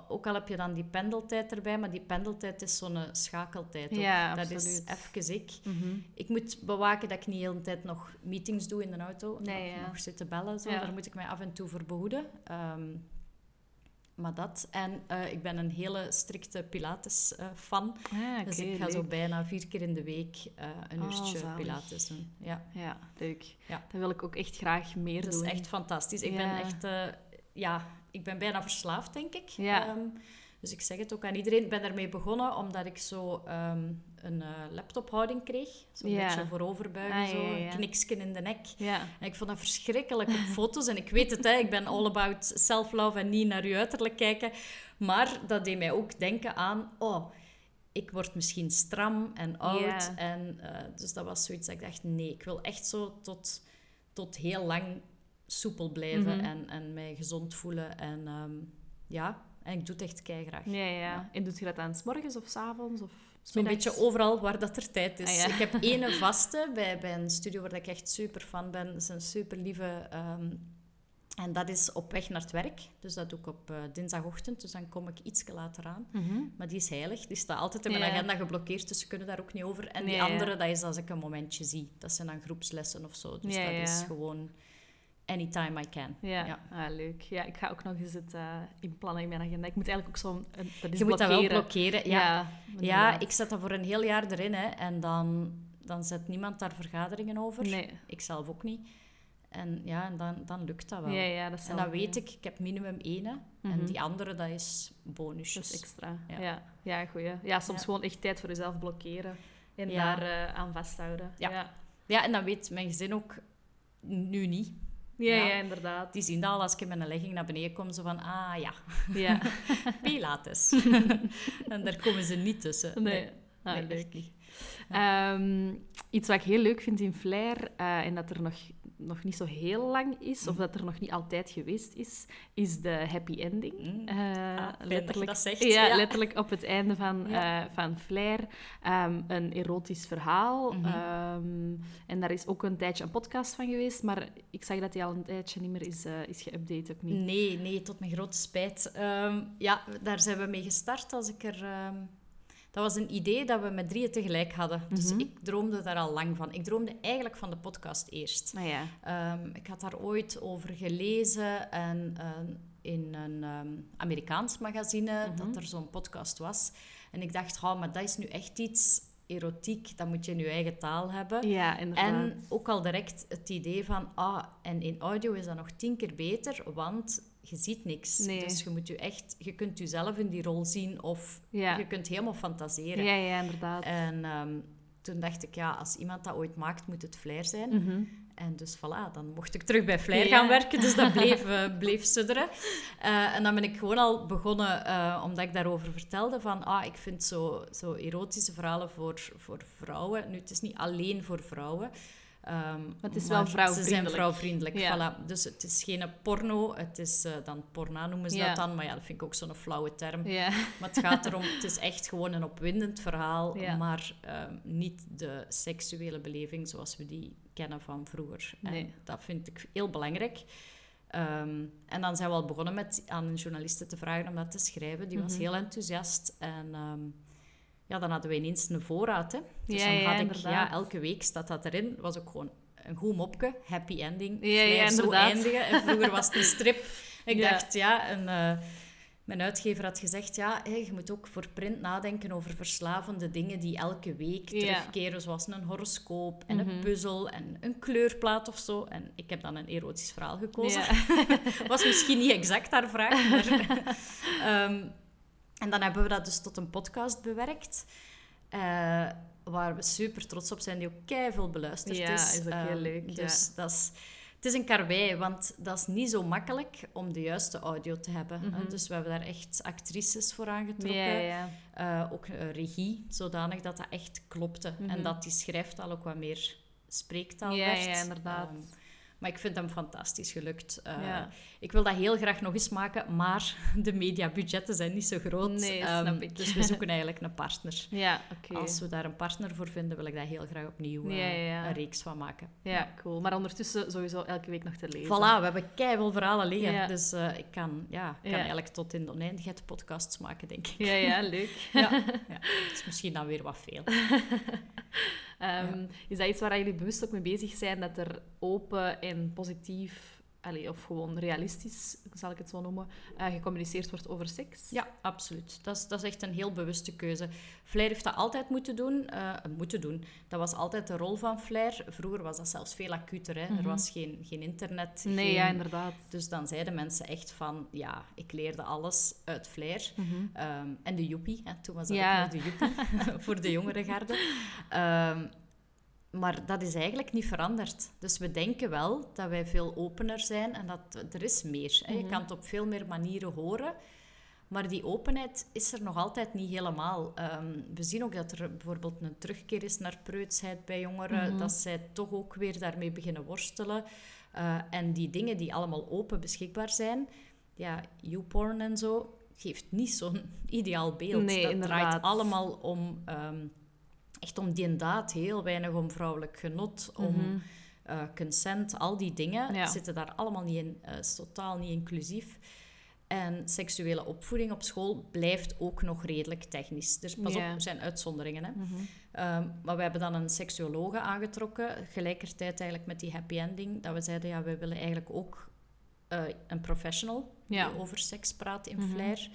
Ook al heb je dan die pendeltijd erbij, maar die pendeltijd is zo'n eh, schakeltijd. ook. Ja, dat absoluut. is even ik. Mhm. Ik moet bewaken dat ik niet de hele tijd nog meetings doe in de auto. Nee, nog, ja. nog zitten bellen. Zo. Daar moet ik mij af en toe voor behoeden. Ehm, maar dat. En eh, ik ben een hele strikte Pilates-fan. Ah, dus ik ga zo bijna vier keer in de week eh, een Oh, uurtje. Pilates doen. Ja. Ja, leuk. Ja. Dat wil ik ook echt graag meer Dat doen. is echt fantastisch. Ik Ja. ben echt... eh, ja, ik ben bijna verslaafd, denk ik. Ja. Ehm, dus ik zeg het ook aan iedereen. Ik ben daarmee begonnen omdat ik zo ehm, een eh, laptophouding kreeg. Zo'n Ja. beetje vooroverbuigen, Ah, zo ja, een ja. kniksken in de nek. En ik vond dat verschrikkelijk op foto's. En ik weet het, hè, ik ben all about self-love en niet naar je uiterlijk kijken. Maar dat deed mij ook denken aan... Oh, ik word misschien stram en oud. En, eh, dus dat was zoiets dat ik dacht... Nee, ik wil echt zo tot, tot heel lang soepel blijven. Mhm. en, en mij gezond voelen. En ehm, ja, en ik doe het echt keigraag. Ja, ja. Ja. En doet je dat aan s morgens of s avonds? Of... Zo'n Middags. beetje overal waar dat er tijd is. Ah, ja. Ik heb ene vaste bij, bij een studio waar ik echt super fan ben. Dat is een super lieve. en dat is op weg naar het werk. Dus dat doe ik op eh, dinsdagochtend. Dus dan kom ik iets later aan. Mhm. Maar die is heilig. Die staat altijd in mijn Ja. agenda geblokkeerd. Dus ze kunnen daar ook niet over. En Nee, die ja. andere, dat is als ik een momentje zie. Dat zijn dan groepslessen of zo. Dus Ja, dat is gewoon anytime I can. Ja, Ja. Ah, leuk. Ja, ik ga ook nog eens het uh, inplannen in mijn agenda. Ik moet eigenlijk ook zo'n... een- Dat is Je moet dat wel blokkeren. blokkeren. Ja, Ja, ik zet dat voor een heel jaar erin. Hè. En dan, dan zet niemand daar vergaderingen over. Nee. Ik zelf ook niet. En ja, en dan, dan lukt dat wel. Ja, ja, dat is en dan weet ik, ik heb minimum één. hè. Mhm. En die andere, dat is bonusjes. Dat is extra. Ja. Ja, ja, goeie. Ja, soms Ja. gewoon echt tijd voor jezelf blokkeren. En daar eh, aan vasthouden. Ja. Ja. Ja, en dan weet mijn gezin ook nu niet. Ja, Ja. ja, inderdaad. Die zien al als ik in mijn legging naar beneden kom, zo van, ah ja, Ja. Pilates. en daar komen ze niet tussen. Nee. Ah, Nee, leuk. echt niet. Ehm, iets wat ik heel leuk vind in Flair, eh, en dat er nog, nog niet zo heel lang is, of dat er nog niet altijd geweest is, is de happy ending. Mm. Eh, je letterlijk, dat zegt, Ja, ja. letterlijk op het einde van, Ja. eh, van Flair. Ehm, een erotisch verhaal. Mhm. Ehm, en daar is ook een tijdje een podcast van geweest, maar ik zag dat die al een tijdje niet meer is, eh, is geüpdate, ook niet. Nee, nee, tot mijn grote spijt. Ehm, ja, daar zijn we mee gestart als ik er... dat was een idee dat we met drieën tegelijk hadden. Dus Mhm. ik droomde daar al lang van. Ik droomde eigenlijk van de podcast eerst. Nou ja. Ehm, ik had daar ooit over gelezen en ehm, in een ehm, Amerikaans magazine Mhm. dat er zo'n podcast was. En ik dacht, oh, maar dat is nu echt iets erotiek, dat moet je in je eigen taal hebben. Ja, inderdaad. En ook al direct het idee van, ah, en in audio is dat nog tien keer beter, want je ziet niks. Nee. Dus je moet je echt, je kunt jezelf in die rol zien of Ja. je kunt helemaal fantaseren. Ja, ja, inderdaad. En ehm, toen dacht ik, ja, als iemand dat ooit maakt, moet het Flair zijn. Mhm. En dus voilà, dan mocht ik terug bij Flair Ja. gaan werken. Dus dat bleef, eh, bleef sudderen. Eh, en dan ben ik gewoon al begonnen, eh, omdat ik daarover vertelde, van ah, ik vind zo, zo erotische verhalen voor, voor vrouwen. Nu, het is niet alleen voor vrouwen. Ehm, het is maar wel Ze vrouwvriendelijk. zijn vrouwvriendelijk, Ja. voilà. Dus het is geen porno, het is eh, dan porna noemen ze Ja. dat dan. Maar ja, dat vind ik ook zo'n flauwe term. Ja. Maar het gaat erom, het is echt gewoon een opwindend verhaal, maar ehm, niet de seksuele beleving zoals we die kennen van vroeger. Nee. En dat vind ik heel belangrijk. Ehm, en dan zijn we al begonnen met aan een journaliste te vragen om dat te schrijven. Die was Mhm. heel enthousiast. En ja, dan hadden we ineens een voorraad. Hè. Dus Ja, dan ja, had ik, inderdaad. ja, elke week staat dat erin. was ook gewoon een goed mopje, happy ending. Ja, zo eindigen. En vroeger was het een strip. Ik dacht, ja, en, eh, mijn uitgever had gezegd, ja, je moet ook voor print nadenken over verslavende dingen die elke week terugkeren, zoals een horoscoop en Mhm. een puzzel en een kleurplaat of zo. En ik heb dan een erotisch verhaal gekozen. Was misschien niet exact haar vraag, maar... Ehm, en dan hebben we dat dus tot een podcast bewerkt. eh, waar we super trots op zijn, die ook keiveel beluisterd Ja, is. is ook heel Ehm, leuk, ja. Dus dat is... Het is een karwei, want dat is niet zo makkelijk om de juiste audio te hebben. Mhm. Dus we hebben daar echt actrices voor aangetrokken. Ja, ja. Eh, ook regie, zodanig dat dat echt klopte. Mhm. En dat die schrijftaal ook wat meer spreektaal Ja, werd. ja, inderdaad. Ehm, maar ik vind hem fantastisch gelukt. Eh, Ja. Ik wil dat heel graag nog eens maken, maar de mediabudgetten zijn niet zo groot. Nee, Ehm, snap ik. Dus we zoeken eigenlijk een partner. Ja, oké. Als we daar een partner voor vinden, wil ik daar heel graag opnieuw eh, Ja, een reeks van maken. Ja, cool. Maar ondertussen sowieso elke week nog te lezen. Voilà, we hebben keiveel verhalen liggen. Ja. Dus eh, ik kan, ja, kan eigenlijk tot in de oneindigheid podcasts maken, denk ik. Ja, ja, leuk. Ja, ja. Het is misschien dan weer wat veel. Ehm, Is dat iets waar jullie bewust ook mee bezig zijn, dat er open en positief, allee, of gewoon realistisch, zal ik het zo noemen, eh, gecommuniceerd wordt over seks? Ja, absoluut. Dat is, dat is echt een heel bewuste keuze. Flair heeft dat altijd moeten doen. eh, moeten doen. Dat was altijd de rol van Flair. Vroeger was dat zelfs veel acuter. Hè. Er Mhm. was geen, geen internet. Nee, geen- ja, inderdaad. Dus dan zeiden mensen echt van, ja, ik leerde alles uit Flair. Mhm. Ehm, en de joepie, hè. toen was dat Ja. ook nog de joepie, voor de jongere garde. Ehm, maar dat is eigenlijk niet veranderd. Dus we denken wel dat wij veel opener zijn en dat er is meer. Hè. Je Mhm. kan het op veel meer manieren horen. Maar die openheid is er nog altijd niet helemaal. Ehm, we zien ook dat er bijvoorbeeld een terugkeer is naar preutsheid bij jongeren. Mhm. Dat zij toch ook weer daarmee beginnen worstelen. Eh, en die dingen die allemaal open beschikbaar zijn, ja, YouPorn en zo, geeft niet zo'n ideaal beeld. Nee, dat inderdaad. draait allemaal om... ehm, echt om die daad, heel weinig om vrouwelijk genot, om Mhm. eh, consent, al die dingen Ja. zitten daar allemaal niet in. Eh, is totaal niet inclusief. En seksuele opvoeding op school blijft ook nog redelijk technisch. Dus pas op, er zijn uitzonderingen. Hè. Mhm. Ehm, maar we hebben dan een seksuologe aangetrokken, gelijkertijd eigenlijk met die happy ending, dat we zeiden, ja, we willen eigenlijk ook eh, een professional Ja. die over seks praat in Mhm. Flair.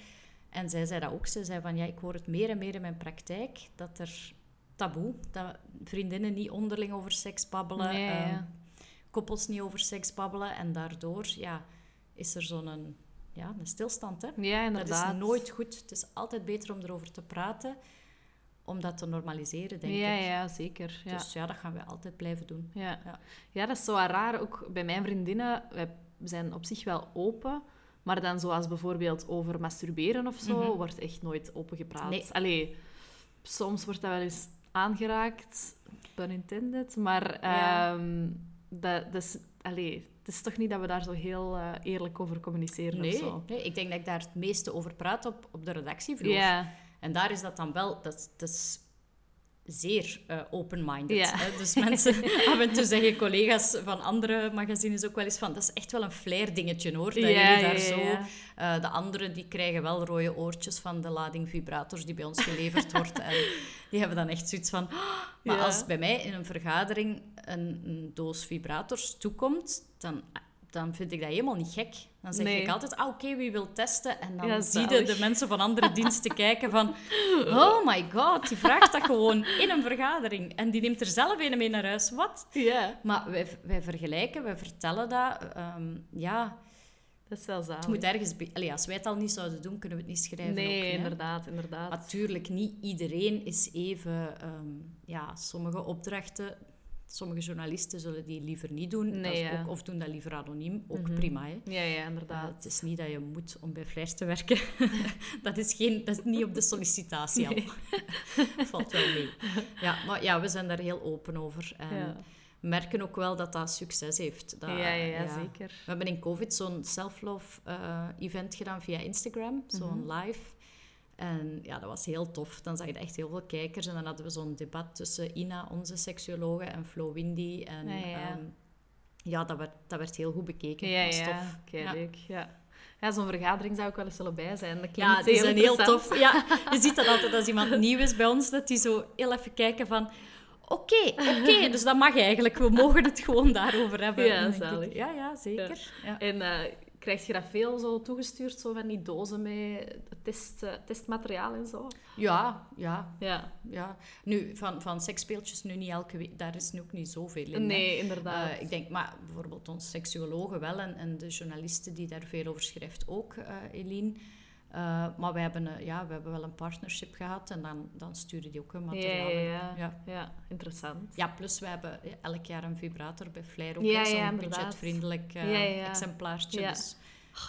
En zij zei dat ook. Ze zei van, ja, ik hoor het meer en meer in mijn praktijk, dat er taboe, dat vriendinnen niet onderling over seks babbelen, Nee, ja. ehm, koppels niet over seks babbelen. En daardoor, ja, is er zo'n ja, een stilstand, hè. Ja, inderdaad. Dat is nooit goed. Het is altijd beter om erover te praten, om dat te normaliseren, denk ja, ik. ja, zeker. Ja. Dus ja, dat gaan we altijd blijven doen. Ja. Ja. Ja. dat is zo raar. Ook bij mijn vriendinnen, wij zijn op zich wel open. Maar dan zoals bijvoorbeeld over masturberen of zo, Mhm. wordt echt nooit open gepraat. Nee. Allee, soms wordt dat wel eens aangeraakt, pun intended. Maar Ja. ehm, dat, is, allee, het is toch niet dat we daar zo heel eh, eerlijk over communiceren of Nee, zo. nee, ik denk dat ik daar het meeste over praat op, op de redactievloer. Ja, En daar is dat dan wel... Dat is zeer eh, open-minded. Ja. Dus mensen... af en toe zeggen collega's van andere magazines ook wel eens van... Dat is echt wel een flair-dingetje, hoor. Dat Ja, jullie daar ja, zo... Eh, de anderen die krijgen wel rode oortjes van de lading vibrators die bij ons geleverd wordt. En die hebben dan echt zoiets van... "Ah." Maar als bij mij in een vergadering een, een doos vibrators toekomt, dan, dan vind ik dat helemaal niet gek. Dan zeg Nee. ik altijd, ah, oké, wie wil testen? En dan Ja, zie je de mensen van andere diensten kijken van... Oh my god, die vraagt dat gewoon in een vergadering. En die neemt er zelf een mee naar huis. Wat? ja, Maar wij, wij vergelijken, wij vertellen dat. Ehm, ja, dat is wel zalig. het moet ergens... Allee, als wij het al niet zouden doen, kunnen we het niet schrijven. Nee, ook, inderdaad, inderdaad. Natuurlijk, niet iedereen is even... ehm, ja, sommige opdrachten... Sommige journalisten zullen die liever niet doen. Nee, ja. ook, of doen dat liever anoniem. Ook Mhm. prima, hè. Ja, ja, Uh, inderdaad. het is niet dat je moet om bij Flair te werken. dat, is geen, dat is niet op de sollicitatie al. Valt wel mee. Ja, maar ja, we zijn daar heel open over. En Ja. merken ook wel dat dat succes heeft. Dat, ja, ja, zeker. We hebben in COVID zo'n self-love eh, event gedaan via Instagram, zo'n Mhm. live. En ja, dat was heel tof. Dan zag je echt heel veel kijkers. En dan hadden we zo'n debat tussen Ina, onze seksuologe, en Flo Windy. En Ja, ja, ehm, ja, dat werd, dat werd heel goed bekeken. Ja, dat was ja. tof. Oké, Ja. leuk. Ja, ja zo'n vergadering zou ik wel eens willen bij zijn. Dat Ja, die zijn heel tof. Ja, je ziet dat altijd als iemand nieuw is bij ons, dat die zo heel even kijken van... Oké, oké, dus dat mag eigenlijk. We mogen het gewoon daarover hebben. Ja, zalig. Ja, ja, zeker. Ja. En eh krijg je dat veel zo toegestuurd, zo van die dozen met test, eh, testmateriaal en zo? Ja, ja, Ja. ja. Nu, van, van seksspeeltjes nu niet elke week, daar is nu ook niet zoveel in. hè. Nee, inderdaad. Eh, ik denk, maar bijvoorbeeld ons seksuologen wel en, en de journalisten die daar veel over schrijft ook, eh Eline. Eh, maar we hebben, eh, ja, we hebben wel een partnership gehad en dan, dan sturen die ook hun materiaal. ja, in. ja. interessant. Ja, plus we hebben eh, elk jaar een vibrator bij Flair ook. Ja, zo'n budgetvriendelijk exemplaartje. Dus,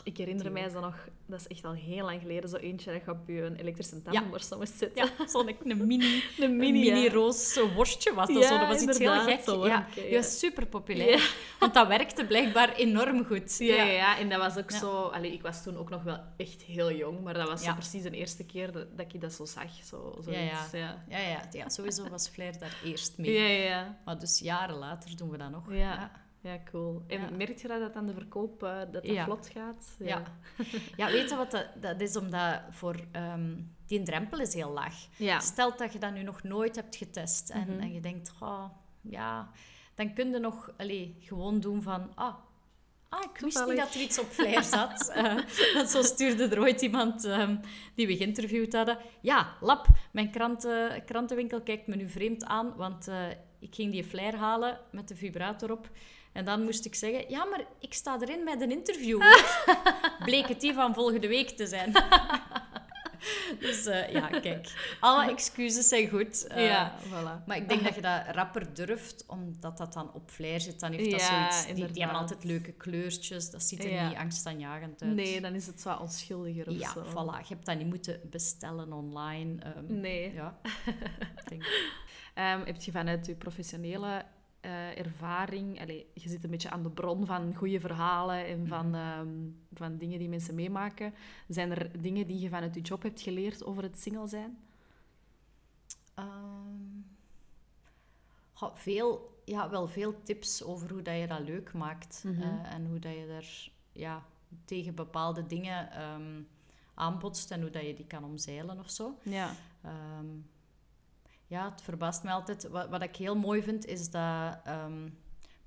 ik herinner mij zo nog, dat is echt al heel lang geleden, zo eentje dat je op je een elektrische tandenborstel moest zetten. ja, zo'n een mini, een een mini, mini ja. roos zo worstje was dat Ja, zo. Dat was iets heel gek. zo ja, die ja. was super populair. Want dat werkte blijkbaar enorm goed. Ja, ja, en dat was ook zo... Allee, ik was toen ook nog wel echt heel jong, maar dat was zo precies de eerste keer dat, dat ik dat zo zag. Zo, Ja, ja. zoiets, ja. Ja, ja, ja, sowieso was Flair daar eerst mee. Ja, ja, ja. Maar dus jaren later doen we dat nog. Ja. Ja, cool. En Ja. merk je dat dat aan de verkoop eh, dat dat Ja. vlot gaat? Ja. Ja, weet je wat dat, dat is? Omdat voor, ehm, die drempel is heel laag. Stel dat je dat nu nog nooit hebt getest en, Mhm. en je denkt, oh, ja, dan kun je nog allee, gewoon doen van, ah, ah ik wist niet dat er iets op Flair zat. Want zo stuurde er ooit iemand ehm, die we geïnterviewd hadden. Ja, Lap, mijn kranten, krantenwinkel kijkt me nu vreemd aan, want eh, ik ging die Flair halen met de vibrator op. En dan moest ik zeggen, ja, maar ik sta erin met een interview. Bleek het die van volgende week te zijn. dus eh, ja, kijk. Alle excuses zijn goed. ja, voilà. Maar ik denk dat je dat rapper durft, omdat dat dan op flair zit. Dan heeft dat Ja, zoiets... Die, die hebben altijd leuke kleurtjes. Dat ziet er Ja. niet angstaanjagend uit. Nee, dan is het zo onschuldiger of Ja, zo. voilà. Je hebt dat niet moeten bestellen online. ehm, Nee. Ja, denk... Ehm, heb je vanuit je professionele eh, ervaring, allee, je zit een beetje aan de bron van goede verhalen en van, Mhm. ehm, van dingen die mensen meemaken. Zijn er dingen die je vanuit je job hebt geleerd over het single zijn? Ehm, goh, veel, ja, wel veel tips over hoe dat je dat leuk maakt. Mhm. eh, en hoe dat je daar ja, tegen bepaalde dingen ehm, aanbotst en hoe dat je die kan omzeilen of zo. Ja. Ja, het verbaast me altijd. Wat, wat ik heel mooi vind, is dat ehm,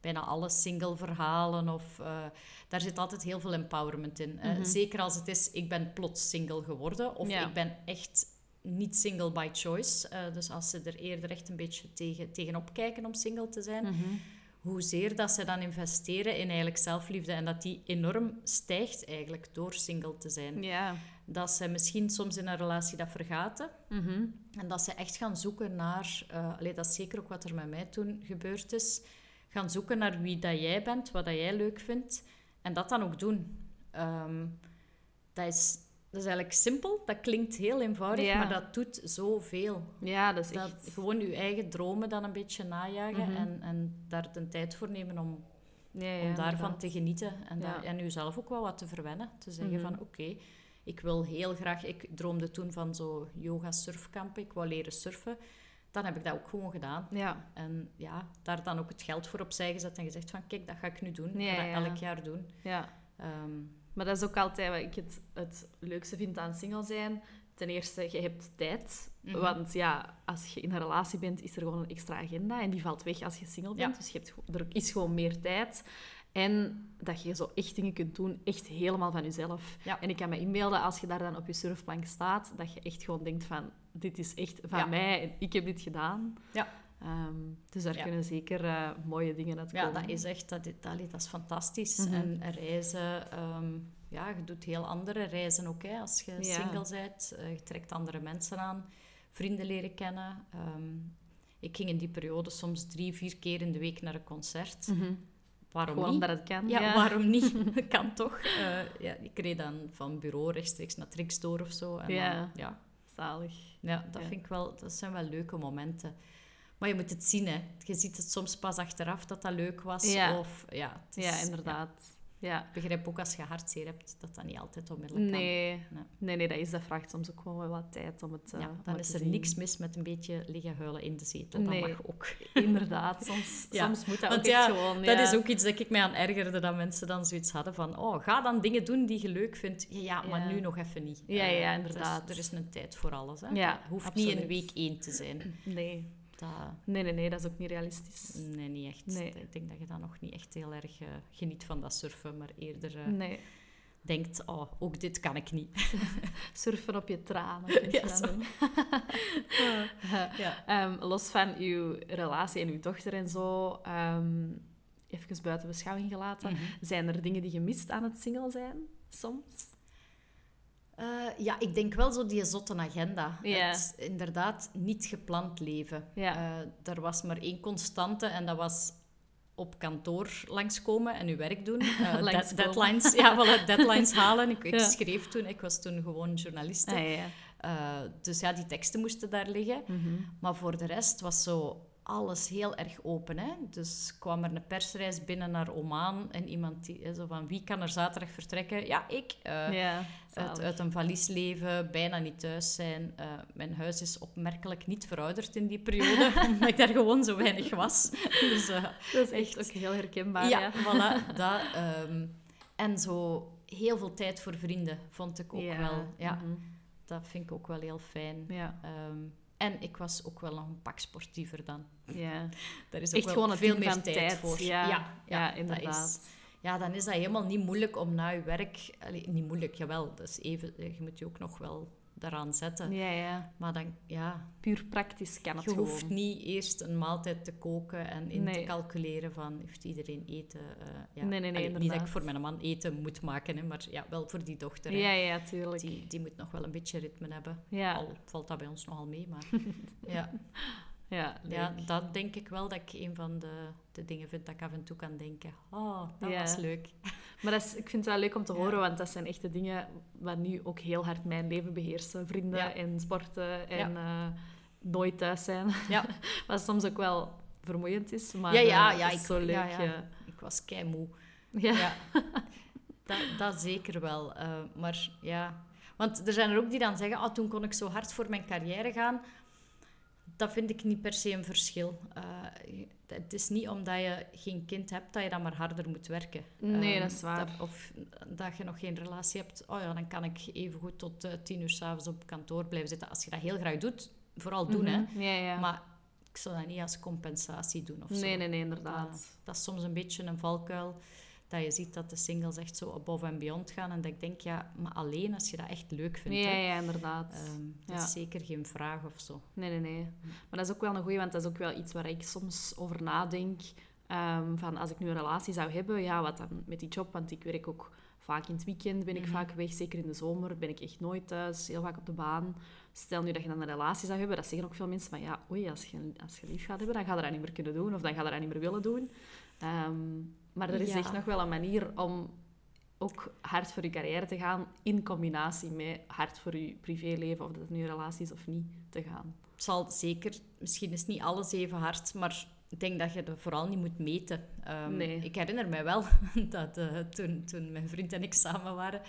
bijna alle single verhalen of... eh, daar zit altijd heel veel empowerment in. Mhm. Zeker als het is, ik ben plots single geworden. Of Ja. ik ben echt niet single by choice. Eh, dus als ze er eerder echt een beetje tegen, tegenop kijken om single te zijn. Mhm. Hoezeer dat ze dan investeren in eigenlijk zelfliefde. En dat die enorm stijgt eigenlijk door single te zijn. Ja. Dat ze misschien soms in een relatie dat vergaten. Mhm. En dat ze echt gaan zoeken naar... allee, dat is zeker ook wat er met mij toen gebeurd is. Gaan zoeken naar wie dat jij bent, wat dat jij leuk vindt. En dat dan ook doen. Ehm, dat, is, dat is eigenlijk simpel. Dat klinkt heel eenvoudig, Ja. maar dat doet zoveel. ja, dat is Dat echt... gewoon je eigen dromen dan een beetje najagen. Mhm. en, en daar de tijd voor nemen om, Ja, ja, om daarvan inderdaad. te genieten. En, Ja. en jezelf ook wel wat te verwennen. Te zeggen Mhm. van, oké, ik wil heel graag... Ik droomde toen van zo yoga-surfkampen. Ik wou leren surfen. Dan heb ik dat ook gewoon gedaan. Ja. En ja, daar dan ook het geld voor opzij gezet en gezegd van, kijk, dat ga ik nu doen. Ik Ja, ga dat ja. elk jaar doen. ja. Ehm, Maar dat is ook altijd wat ik het, het leukste vind aan single zijn. Ten eerste, je hebt tijd. Mhm. Want ja, als je in een relatie bent, is er gewoon een extra agenda. En die valt weg als je single bent. Dus je hebt, er is gewoon meer tijd. En dat je zo echt dingen kunt doen, echt helemaal van jezelf. Ja. En ik kan me inbeelden, als je daar dan op je surfplank staat, dat je echt gewoon denkt van, dit is echt van Ja. mij en ik heb dit gedaan. Ja. Ehm, dus daar Ja. kunnen zeker eh, mooie dingen uit komen. Ja, dat is echt, dat, dat, dat is fantastisch. Mhm. En reizen, ehm, ja, je doet heel andere reizen ook, hè. Als je single bent, eh, je trekt andere mensen aan, vrienden leren kennen. Ehm, ik ging in die periode soms drie, vier keer in de week naar een concert. Mhm. Waarom Gewoon niet? omdat het kan. Ja, waarom niet? Dat kan toch? Eh, ja, ik reed dan van bureau rechtstreeks naar Trixdoor of zo. En Ja. Dan, ja, Zalig. ja, dat Ja. vind ik wel... Dat zijn wel leuke momenten. Maar je moet het zien, hè. Je ziet het soms pas achteraf dat dat leuk was. Ja. Of, ja, het is- Ja, inderdaad. Ja. Ik begrijp ook als je hartzeer hebt, dat dat niet altijd onmiddellijk Nee. Nee. nee, nee, dat is dat vraagt soms ook wel wat tijd om het kan. eh, Ja, om dan is er zien. niks mis met een beetje liggen huilen in de zetel. Nee. Dat mag ook. Inderdaad, soms, Ja. soms moet dat Want ook ja, echt gewoon... Dat is ook iets dat ik mij aan ergerde, dat mensen dan zoiets hadden van oh, ga dan dingen doen die je leuk vindt. Ja, maar nu nog even niet. Ja, ja, Eh, inderdaad. Er is, er is een tijd voor alles. Hè. Ja, hoeft niet in week één te zijn. Nee. Dat, nee, nee, nee, dat is ook niet realistisch. nee, niet echt. Nee. Ik denk dat je dan nog niet echt heel erg eh, geniet van dat surfen, maar eerder eh, Nee. denkt, oh, ook dit kan ik niet. Surfen op je tranen. Ja, zo. Ehm, los van uw relatie en uw dochter en zo, ehm, even buiten beschouwing gelaten, Mhm. zijn er dingen die je mist aan het single zijn? Soms? Eh, ja, ik denk wel zo die zotte agenda. Ja. Het inderdaad niet gepland leven. Eh, er was maar één constante en dat was op kantoor langskomen en uw werk doen. Eh, deadlines, ja, voilà, deadlines halen. Ik, ik Ja. schreef toen, ik was toen gewoon journaliste. Ah, ja. Eh, dus ja, die teksten moesten daar liggen. Mhm. Maar voor de rest was zo alles heel erg open. Hè? Dus kwam er een persreis binnen naar Oman en iemand die zo van wie kan er zaterdag vertrekken? Ja, ik. Eh, ja, uit, uit een valies leven, bijna niet thuis zijn. Eh, mijn huis is opmerkelijk niet verouderd in die periode, omdat ik daar gewoon zo weinig was. Dus, eh, Dat is echt ook heel herkenbaar. ja, Ja, voilà. Dat, ehm, en zo heel veel tijd voor vrienden vond ik ook Ja, wel. Ja, mhm. dat vind ik ook wel heel fijn. ja. Ehm, en ik was ook wel nog een pak sportiever dan. ja. Daar is ook Echt wel gewoon veel meer tijd, tijd. voor. Ja, ja, inderdaad. is- ja, dan is dat helemaal niet moeilijk om na je werk... Allee, niet moeilijk, jawel. Dat is even, je moet je ook nog wel daaraan zetten. Ja, ja. Maar dan, ja, Puur praktisch kan het je gewoon. hoeft niet eerst een maaltijd te koken en in Nee. te calculeren van heeft iedereen eten. eh, ja. Nee, nee, nee, Allee, niet dat ik voor mijn man eten moet maken, hè, maar ja, wel voor die dochter. hè. Ja, ja, tuurlijk. Die, die moet nog wel een beetje ritme hebben. Ja, Al valt dat bij ons nogal mee, maar ja. Ja, Ja, dat denk ik wel dat ik een van de, de dingen vind dat ik af en toe kan denken. Oh, dat Ja. was leuk. Maar dat is, ik vind het wel leuk om te Ja. horen, want dat zijn echte dingen wat nu ook heel hard mijn leven beheersen. Vrienden Ja. en sporten en eh, nooit thuis zijn. Ja. Wat soms ook wel vermoeiend is. Maar Ja, ja, eh, ja, is ik, zo leuk. ja. ik was keimoe. Ja. Ja, dat, dat zeker wel. Eh, maar ja, want er zijn er ook die dan zeggen, ah, toen kon ik zo hard voor mijn carrière gaan. Dat vind ik niet per se een verschil. Eh, het is niet omdat je geen kind hebt dat je dan maar harder moet werken. Nee, Ehm, dat is waar. of dat je nog geen relatie hebt. Oh ja, dan kan ik even goed tot eh, tien uur s'avonds op kantoor blijven zitten. Als je dat heel graag doet, vooral doen. hè. Mhm. Ja, ja. Maar ik zou dat niet als compensatie doen of zo. nee, nee, nee, inderdaad. Dat is soms een beetje een valkuil. Dat je ziet dat de singles echt zo above en beyond gaan. En dat ik denk, ja, maar alleen als je dat echt leuk vindt. ja, ja, inderdaad. Ehm, dat Ja. is zeker geen vraag of zo. Nee, nee, nee. Maar dat is ook wel een goeie, want dat is ook wel iets waar ik soms over nadenk. Ehm, van als ik nu een relatie zou hebben, ja, wat dan met die job? Want ik werk ook vaak in het weekend, ben ik Mhm. vaak weg. Zeker in de zomer ben ik echt nooit thuis, heel vaak op de baan. Stel nu dat je dan een relatie zou hebben, dat zeggen ook veel mensen van ja, oei, als je, als je lief gaat hebben, dan ga je dat niet meer kunnen doen of dan ga je dat niet meer willen doen. Ehm, maar er is Ja. echt nog wel een manier om ook hard voor je carrière te gaan in combinatie met hard voor je privéleven, of dat het nu een relatie is of niet, te gaan. Het zal zeker, misschien is niet alles even hard, maar ik denk dat je dat vooral niet moet meten. Ehm, Nee. Ik herinner mij wel dat eh, toen, toen mijn vriend en ik samen waren,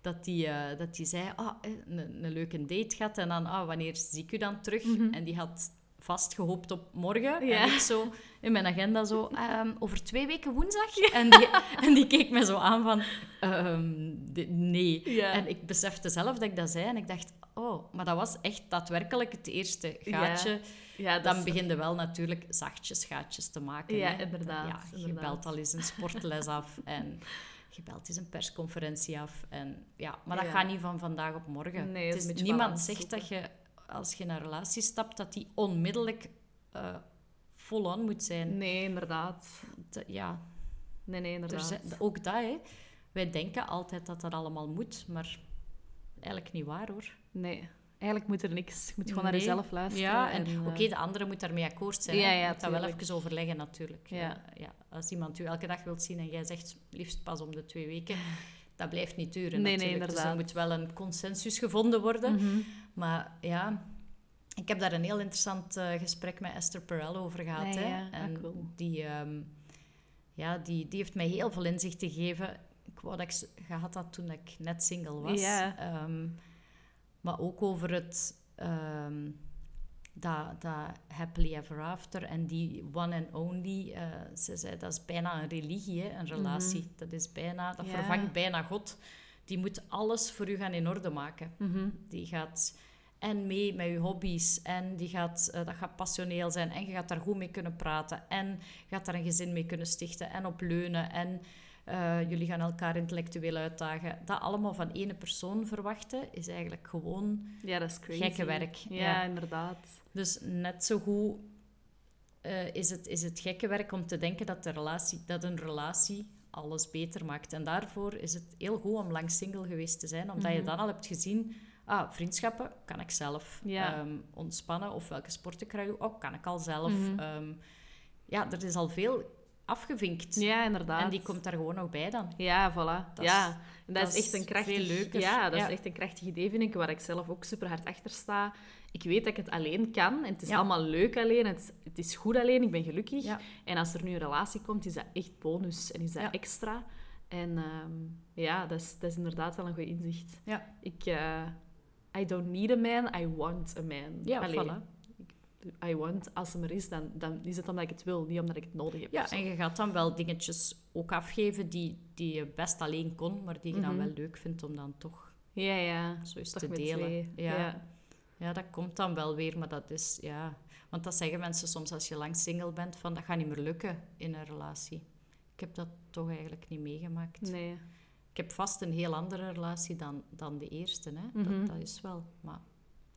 dat die, eh, dat die zei, ah, eh, een, een leuke date gehad en dan, ah, wanneer zie ik u dan terug? En die had vast gehoopt op morgen. Ja. En ik zo in mijn agenda zo, ehm, over twee weken woensdag? En die, en die keek me zo aan van, ehm, nee. Ja. En ik besefte zelf dat ik dat zei en ik dacht, oh, maar dat was echt daadwerkelijk het eerste gaatje. Ja, Dan is- begin je wel natuurlijk zachtjes gaatjes te maken. Ja, hè. inderdaad, Ja, je inderdaad. belt al eens een sportles af en je belt eens een persconferentie af. En, ja, maar dat gaat niet van vandaag op morgen. Nee, het is niemand zegt dat je, als je in een relatie stapt, dat die onmiddellijk uh, full-on moet zijn. Nee, inderdaad. De- ja, Nee, nee, er inderdaad. zijn, ook dat, hè. Wij denken altijd dat dat allemaal moet, maar eigenlijk niet waar, hoor. Nee, eigenlijk moet er niks. Je moet gewoon naar jezelf luisteren. Ja, en eh, oké, de andere moet daarmee akkoord zijn. Ja, ja, je moet dat wel even overleggen, natuurlijk. Ja. Eh, ja, als iemand u elke dag wilt zien en jij zegt liefst pas om de twee weken, dat blijft niet duren. Nee, nee, natuurlijk. Dus er inderdaad. moet wel een consensus gevonden worden. mhm. Maar ja, ik heb daar een heel interessant eh, gesprek met Esther Perel over gehad. Ah, hè. ja. Ah, En cool. die, ehm, ja, die, die heeft mij heel veel inzicht gegeven. Ik wou dat ik gehad had toen ik net single was. Ja. Ehm, maar ook over het... ehm, dat, dat happily ever after en die one and only, eh, ze zei dat is bijna een religie, hè, een relatie. Dat is bijna, dat Mhm. Vervangt bijna God. Die moet alles voor u gaan in orde maken. Mhm. Die gaat en mee met je hobby's en die gaat, eh, dat gaat passioneel zijn en je gaat daar goed mee kunnen praten en je gaat daar een gezin mee kunnen stichten en op leunen en eh, jullie gaan elkaar intellectueel uitdagen. Dat allemaal van ene persoon verwachten is eigenlijk gewoon Ja, dat is crazy. Gekke werk, Ja, ja. inderdaad. dus net zo goed eh, is, het, is het gekke werk om te denken dat, de relatie, dat een relatie alles beter maakt. En daarvoor is het heel goed om lang single geweest te zijn, omdat je Mhm. dan al hebt gezien... Ah, vriendschappen kan ik zelf Ja. ehm, ontspannen. Of welke sporten kan ik doen? Oh, kan ik al zelf. Mhm. Ehm, ja, er is al veel afgevinkt. Ja, inderdaad. En die komt daar gewoon nog bij dan. Ja, voilà. Dat ja, is- dat, is echt een krachtig... leuker. Ja, dat Ja. is echt een krachtig idee, vind ik, waar ik zelf ook super hard achter sta. Ik weet dat ik het alleen kan en het is Ja. allemaal leuk alleen. Het, het is goed alleen, ik ben gelukkig. Ja. En als er nu een relatie komt, is dat echt bonus en is dat Ja. extra. En ehm, ja, dat is, dat is inderdaad wel een goed inzicht. Ja. Ik... eh, I don't need a man, I want a man. Ja, Allee, voilà. I want, als hem er is, dan, dan is het omdat ik het wil, niet omdat ik het nodig heb. Ja, en je gaat dan wel dingetjes ook afgeven die, die je best alleen kon, maar die je dan Mhm. wel leuk vindt om dan toch ja, ja. zo eens Toch te delen. Ja. Ja. Ja. dat komt dan wel weer, maar dat is, ja... Want dat zeggen mensen soms als je lang single bent, van dat gaat niet meer lukken in een relatie. Ik heb dat toch eigenlijk niet meegemaakt. Nee. Ik heb vast een heel andere relatie dan, dan de eerste, hè. Mhm. dat, dat is wel, maar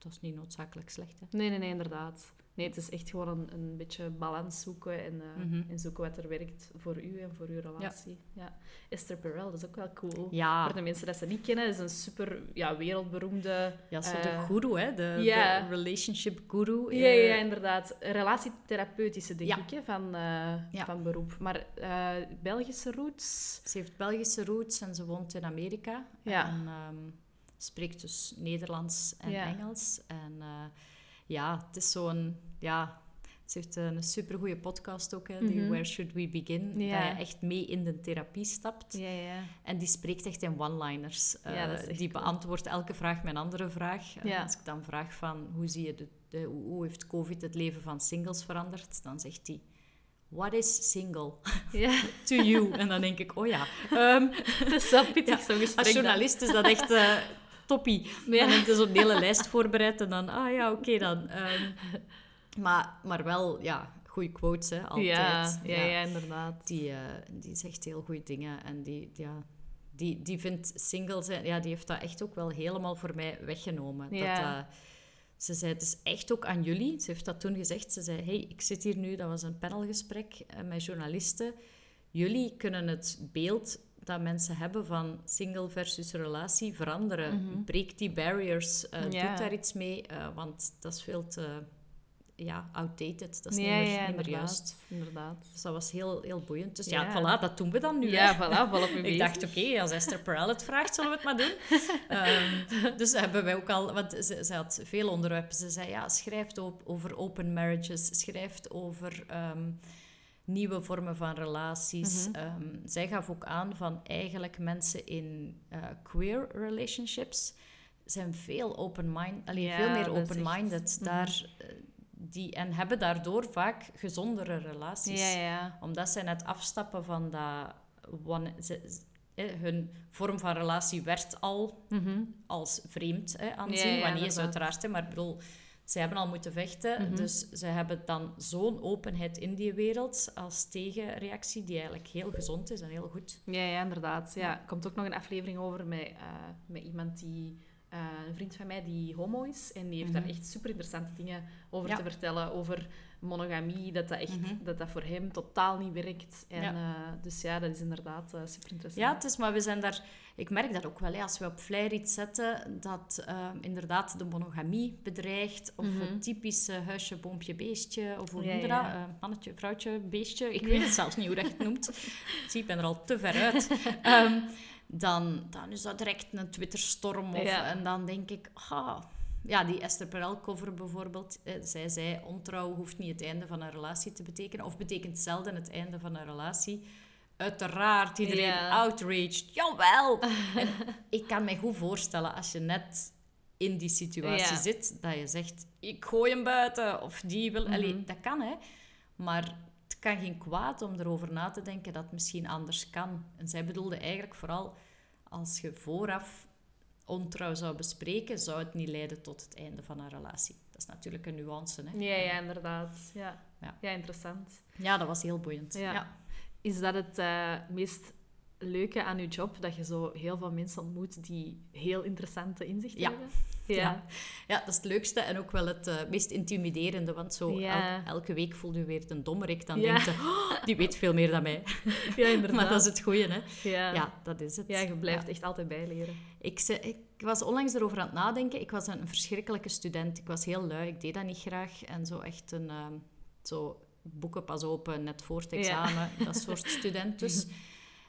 dat is niet noodzakelijk slecht, hè. Nee, nee, nee, inderdaad. Nee, het is echt gewoon een, een beetje balans zoeken en, eh, Mhm. en zoeken wat er werkt voor u en voor uw relatie. Ja. Esther Perel, dat is ook wel cool. Ja, Voor de mensen die ze niet kennen, is een super ja, wereldberoemde... ja zo de eh, guru, hè. De, de relationship guru. Ja, eh, ja, inderdaad. Relatietherapeutische, denk Ja. ik, hè, van, eh, Ja. van beroep. Maar eh, Belgische roots... Ze heeft Belgische roots en ze woont in Amerika. Ja. En ehm, spreekt dus Nederlands en Ja. Engels. En eh, ja, het is zo'n... Ja, Ze heeft een supergoeie podcast ook, hè, die Mhm. Where Should We Begin? Ja. Dat je echt mee in de therapie stapt. Ja, ja. En die spreekt echt in one-liners. Eh, die cool. beantwoordt elke vraag met een andere vraag. Als ik dan vraag van hoe, zie je de, de- hoe hoe heeft COVID het leven van singles veranderd, dan zegt hij: What is single to you? en dan denk ik: Oh ja. Ehm, dat is wel pittig, Ja, zo'n gesprek. als dan. journalist is dat echt eh, toppie. Ja. Dan heb je zo'n hele lijst voorbereid en dan, ah ja, oké dan. Ehm, maar, maar wel, ja, goede quotes, hè, altijd. Ja, ja, ja, inderdaad. Die, eh, die zegt heel goede dingen en die, ja, die, die vindt single zijn, ja, die heeft dat echt ook wel helemaal voor mij weggenomen. Ja. Dat, dat- ze zei, het is echt ook aan jullie. Ze heeft dat toen gezegd. Ze zei, hey, ik zit hier nu, dat was een panelgesprek eh, met journalisten. Jullie kunnen het beeld dat mensen hebben van single versus relatie veranderen. Breek die barriers, eh Mhm. Ja. doe daar iets mee, eh, want dat is veel te ja, outdated. Dat is ja, niet meer, ja, niet meer juist. Inderdaad. Dus dat was heel, heel boeiend. Dus ja, Ja. voilà, dat doen we dan nu. Ja, hè. voilà, volop mee Ik dacht, oké, als Esther Perel het vraagt, zullen we het maar doen. Ehm, dus hebben wij ook al... Want ze, ze had veel onderwerpen. Ze zei, ja, schrijft op, over open marriages, schrijft over ehm, nieuwe vormen van relaties. Mhm. Ehm, zij gaf ook aan van eigenlijk mensen in eh, queer relationships zijn veel open-minded, alleen Ja, veel meer echt- open-minded. mhm. Daar, eh, die, en hebben daardoor vaak gezondere relaties Ja, ja. omdat zij net afstappen van dat... one- ze- ze- eh, hun vorm van relatie werd al Mhm. als vreemd hè, aanzien. Wanneer is uiteraard, hè, maar ik bedoel... Zij hebben al moeten vechten, Mhm. dus ze hebben dan zo'n openheid in die wereld als tegenreactie, die eigenlijk heel gezond is en heel goed. Ja, ja, inderdaad. Ja, er komt ook nog een aflevering over met, eh, met iemand die... eh, een vriend van mij die homo is. En die heeft Mhm. daar echt super interessante dingen over Ja. te vertellen. Over monogamie, dat dat, echt, Mhm. dat dat voor hem totaal niet werkt. En, Ja. eh, dus ja, dat is inderdaad eh, super interessant. Ja, het is, maar we zijn daar... Ik merk dat ook wel, hè, als we op iets zetten, dat ehm, inderdaad de monogamie bedreigt, of Mhm. het typische huisje, boompje, beestje, of hoe Ja, noem je ja. dat? Eh, mannetje, vrouwtje, beestje. Ik weet het zelfs niet hoe dat je het noemt. Zie, ik ben er al te ver uit. Ehm, dan, dan is dat direct een Twitterstorm. Of. En dan denk ik, ah, ja, die Esther Perel cover bijvoorbeeld. eh, zij zei, ontrouw hoeft niet het einde van een relatie te betekenen. Of betekent zelden het einde van een relatie. Uiteraard, iedereen Ja. outraged. Jawel! en ik kan me goed voorstellen, als je net in die situatie zit, dat je zegt, ik gooi hem buiten. Of die wil... Allee, Mhm. dat kan, hè. Maar het kan geen kwaad om erover na te denken dat het misschien anders kan. En zij bedoelde eigenlijk vooral, als je vooraf ontrouw zou bespreken, zou het niet leiden tot het einde van een relatie. Dat is natuurlijk een nuance, hè. Ja, ja, inderdaad. Ja, Ja. ja. interessant. Ja, dat was heel boeiend. Ja. ja. Is dat het eh, meest leuke aan je job? Dat je zo heel veel mensen ontmoet die heel interessante inzichten Ja. hebben? Ja. Ja, dat is het leukste en ook wel het eh, meest intimiderende. Want zo Ja. el- elke week voel je weer een dommerik. Dan Ja. denk je, "Oh, die weet veel meer dan mij. ja inderdaad. Maar dat is het goeie, hè. Ja. Ja, dat is het. Ja, je blijft echt altijd bijleren. Ik, ze- ik was onlangs erover aan het nadenken. Ik was een verschrikkelijke student. Ik was heel lui. Ik deed dat niet graag. En zo echt een... ehm, zo boeken pas open, net voor het examen. Dat soort student dus.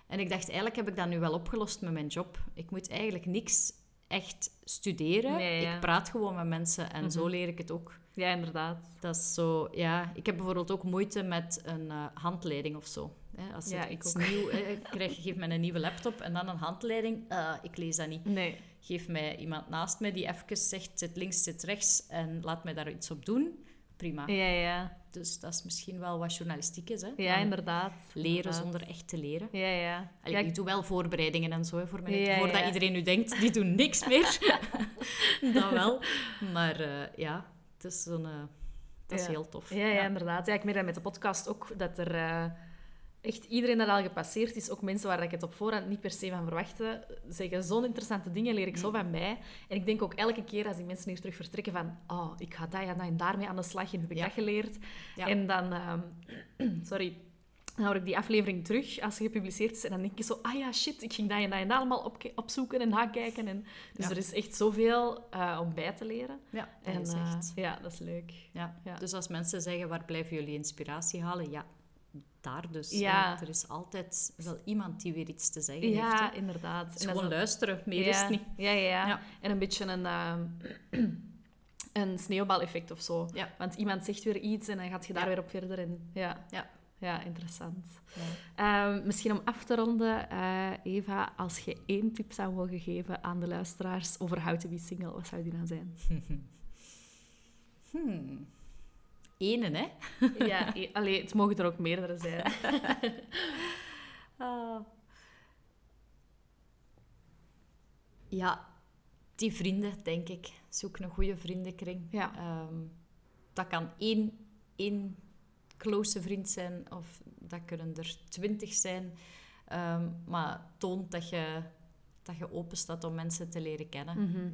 En ik dacht, eigenlijk heb ik dat nu wel opgelost met mijn job. Ik moet eigenlijk niks echt studeren. Nee, ja. Ik praat gewoon met mensen en zo Mhm. leer ik het ook. Ja, inderdaad. Dat is zo, ja. Ik heb bijvoorbeeld ook moeite met een eh, handleiding of zo. Hè, als Ja, ik iets ook. nieuw... krijg, geef mij een nieuwe laptop en dan een handleiding. Eh, ik lees dat niet. Nee. Geef mij iemand naast me die even zegt, zit links, zit rechts en laat mij daar iets op doen. Prima. Ja, ja. Dus dat is misschien wel wat journalistiek is, hè. Ja, inderdaad. Leren Inderdaad. zonder echt te leren. Ja, ja. Allee, ja, ik doe wel voorbereidingen en zo, hè, voor mij. Ja, voordat ja. iedereen nu denkt, die doen niks meer. dat wel. Maar eh, ja, het is, zo'n, dat is heel tof. Ja, ja, inderdaad. Ja, ik merk dat met de podcast ook, dat er eh, echt iedereen dat al gepasseerd is, ook mensen waar ik het op voorhand niet per se van verwachtte, zeggen zo'n interessante dingen, leer ik zo van mij. En ik denk ook elke keer als die mensen hier terug vertrekken van oh, ik ga dat en en daarmee aan de slag en heb ik Ja. dat geleerd. Ja. En dan, ehm, sorry, dan hoor ik die aflevering terug als ze gepubliceerd is en dan denk je zo, ah ja, shit, ik ging dat en dat en dat allemaal op, opzoeken en nakijken. En, dus Ja. er is echt zoveel eh, om bij te leren. Ja, dat En is eh, echt... ja, dat is leuk. Ja. ja. Dus als mensen zeggen, waar blijven jullie inspiratie halen? Ja, daar dus. Ja. Er is altijd wel iemand die weer iets te zeggen heeft. Ja, inderdaad. Is En gewoon is- luisteren, meer ja, is het niet. Ja, ja, ja. Ja. En een beetje een... ehm, een sneeuwbaleffect of zo. Ja. Want iemand zegt weer iets en dan gaat je daar weer op verder. En, ja. Ja. ja, interessant. Ja. Ehm, misschien om af te ronden, eh, Eva, als je één tip zou mogen geven aan de luisteraars over How to be single, wat zou die dan zijn? Hmm. Ene, hè? ja, e- allee, het mogen er ook meerdere zijn. Ah. Ja, die vrienden, denk ik. Zoek een goede vriendenkring. Ja. Ehm, dat kan één, één close vriend zijn, of dat kunnen er twintig zijn. Ehm, maar toont dat je, dat je open staat om mensen te leren kennen. Mhm.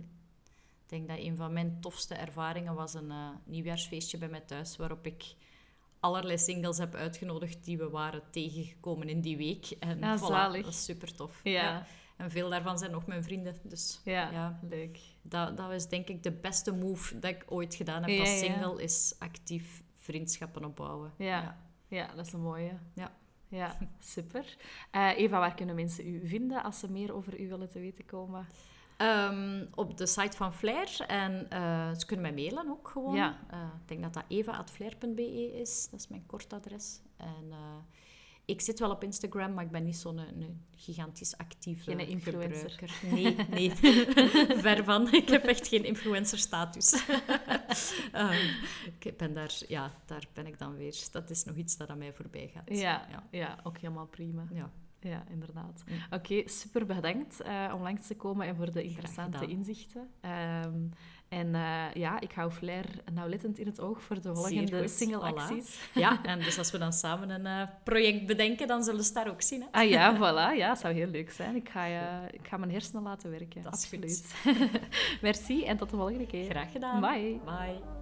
Denk dat een van mijn tofste ervaringen was een eh, nieuwjaarsfeestje bij mij thuis, waarop ik allerlei singles heb uitgenodigd die we waren tegengekomen in die week. En Ah, voilà, zalig. dat is super tof. Ja. En veel daarvan zijn nog mijn vrienden. Dus Ja, Ja. leuk. dat, dat was denk ik de beste move dat ik ooit gedaan heb Ja, als ja. single, is actief vriendschappen opbouwen. Ja. Ja, dat is een mooie. Ja. Ja, super. Eh, Eva, waar kunnen mensen u vinden als ze meer over u willen te weten komen? Ehm, op de site van Flair. En eh, ze kunnen mij mailen ook gewoon. Ja. Eh, ik denk dat dat eva.flair.be is. Dat is mijn kort adres. En eh, ik zit wel op Instagram, maar ik ben niet zo'n een, een gigantisch actieve Geen influencer. gebruiker. Nee, nee. Ver van. Ik heb echt geen influencer-status. Ehm, ik ben daar, ja, daar ben ik dan weer. Dat is nog iets dat aan mij voorbij gaat. Ja, Ja. ja. ook helemaal prima. Ja. Ja, inderdaad. Oké, super bedankt eh, om langs te komen en voor de interessante inzichten. Ehm, en eh, ja, ik hou Flair nauwlettend in het oog voor de volgende single-acties. ja, en dus als we dan samen een eh, project bedenken, dan zullen ze daar ook zien. Hè? Ah ja, voilà. Ja, zou heel leuk zijn. Ik ga, ik ga mijn hersenen laten werken. Dat is goed. Absoluut. Merci en tot de volgende keer. Graag gedaan. Bye. Bye.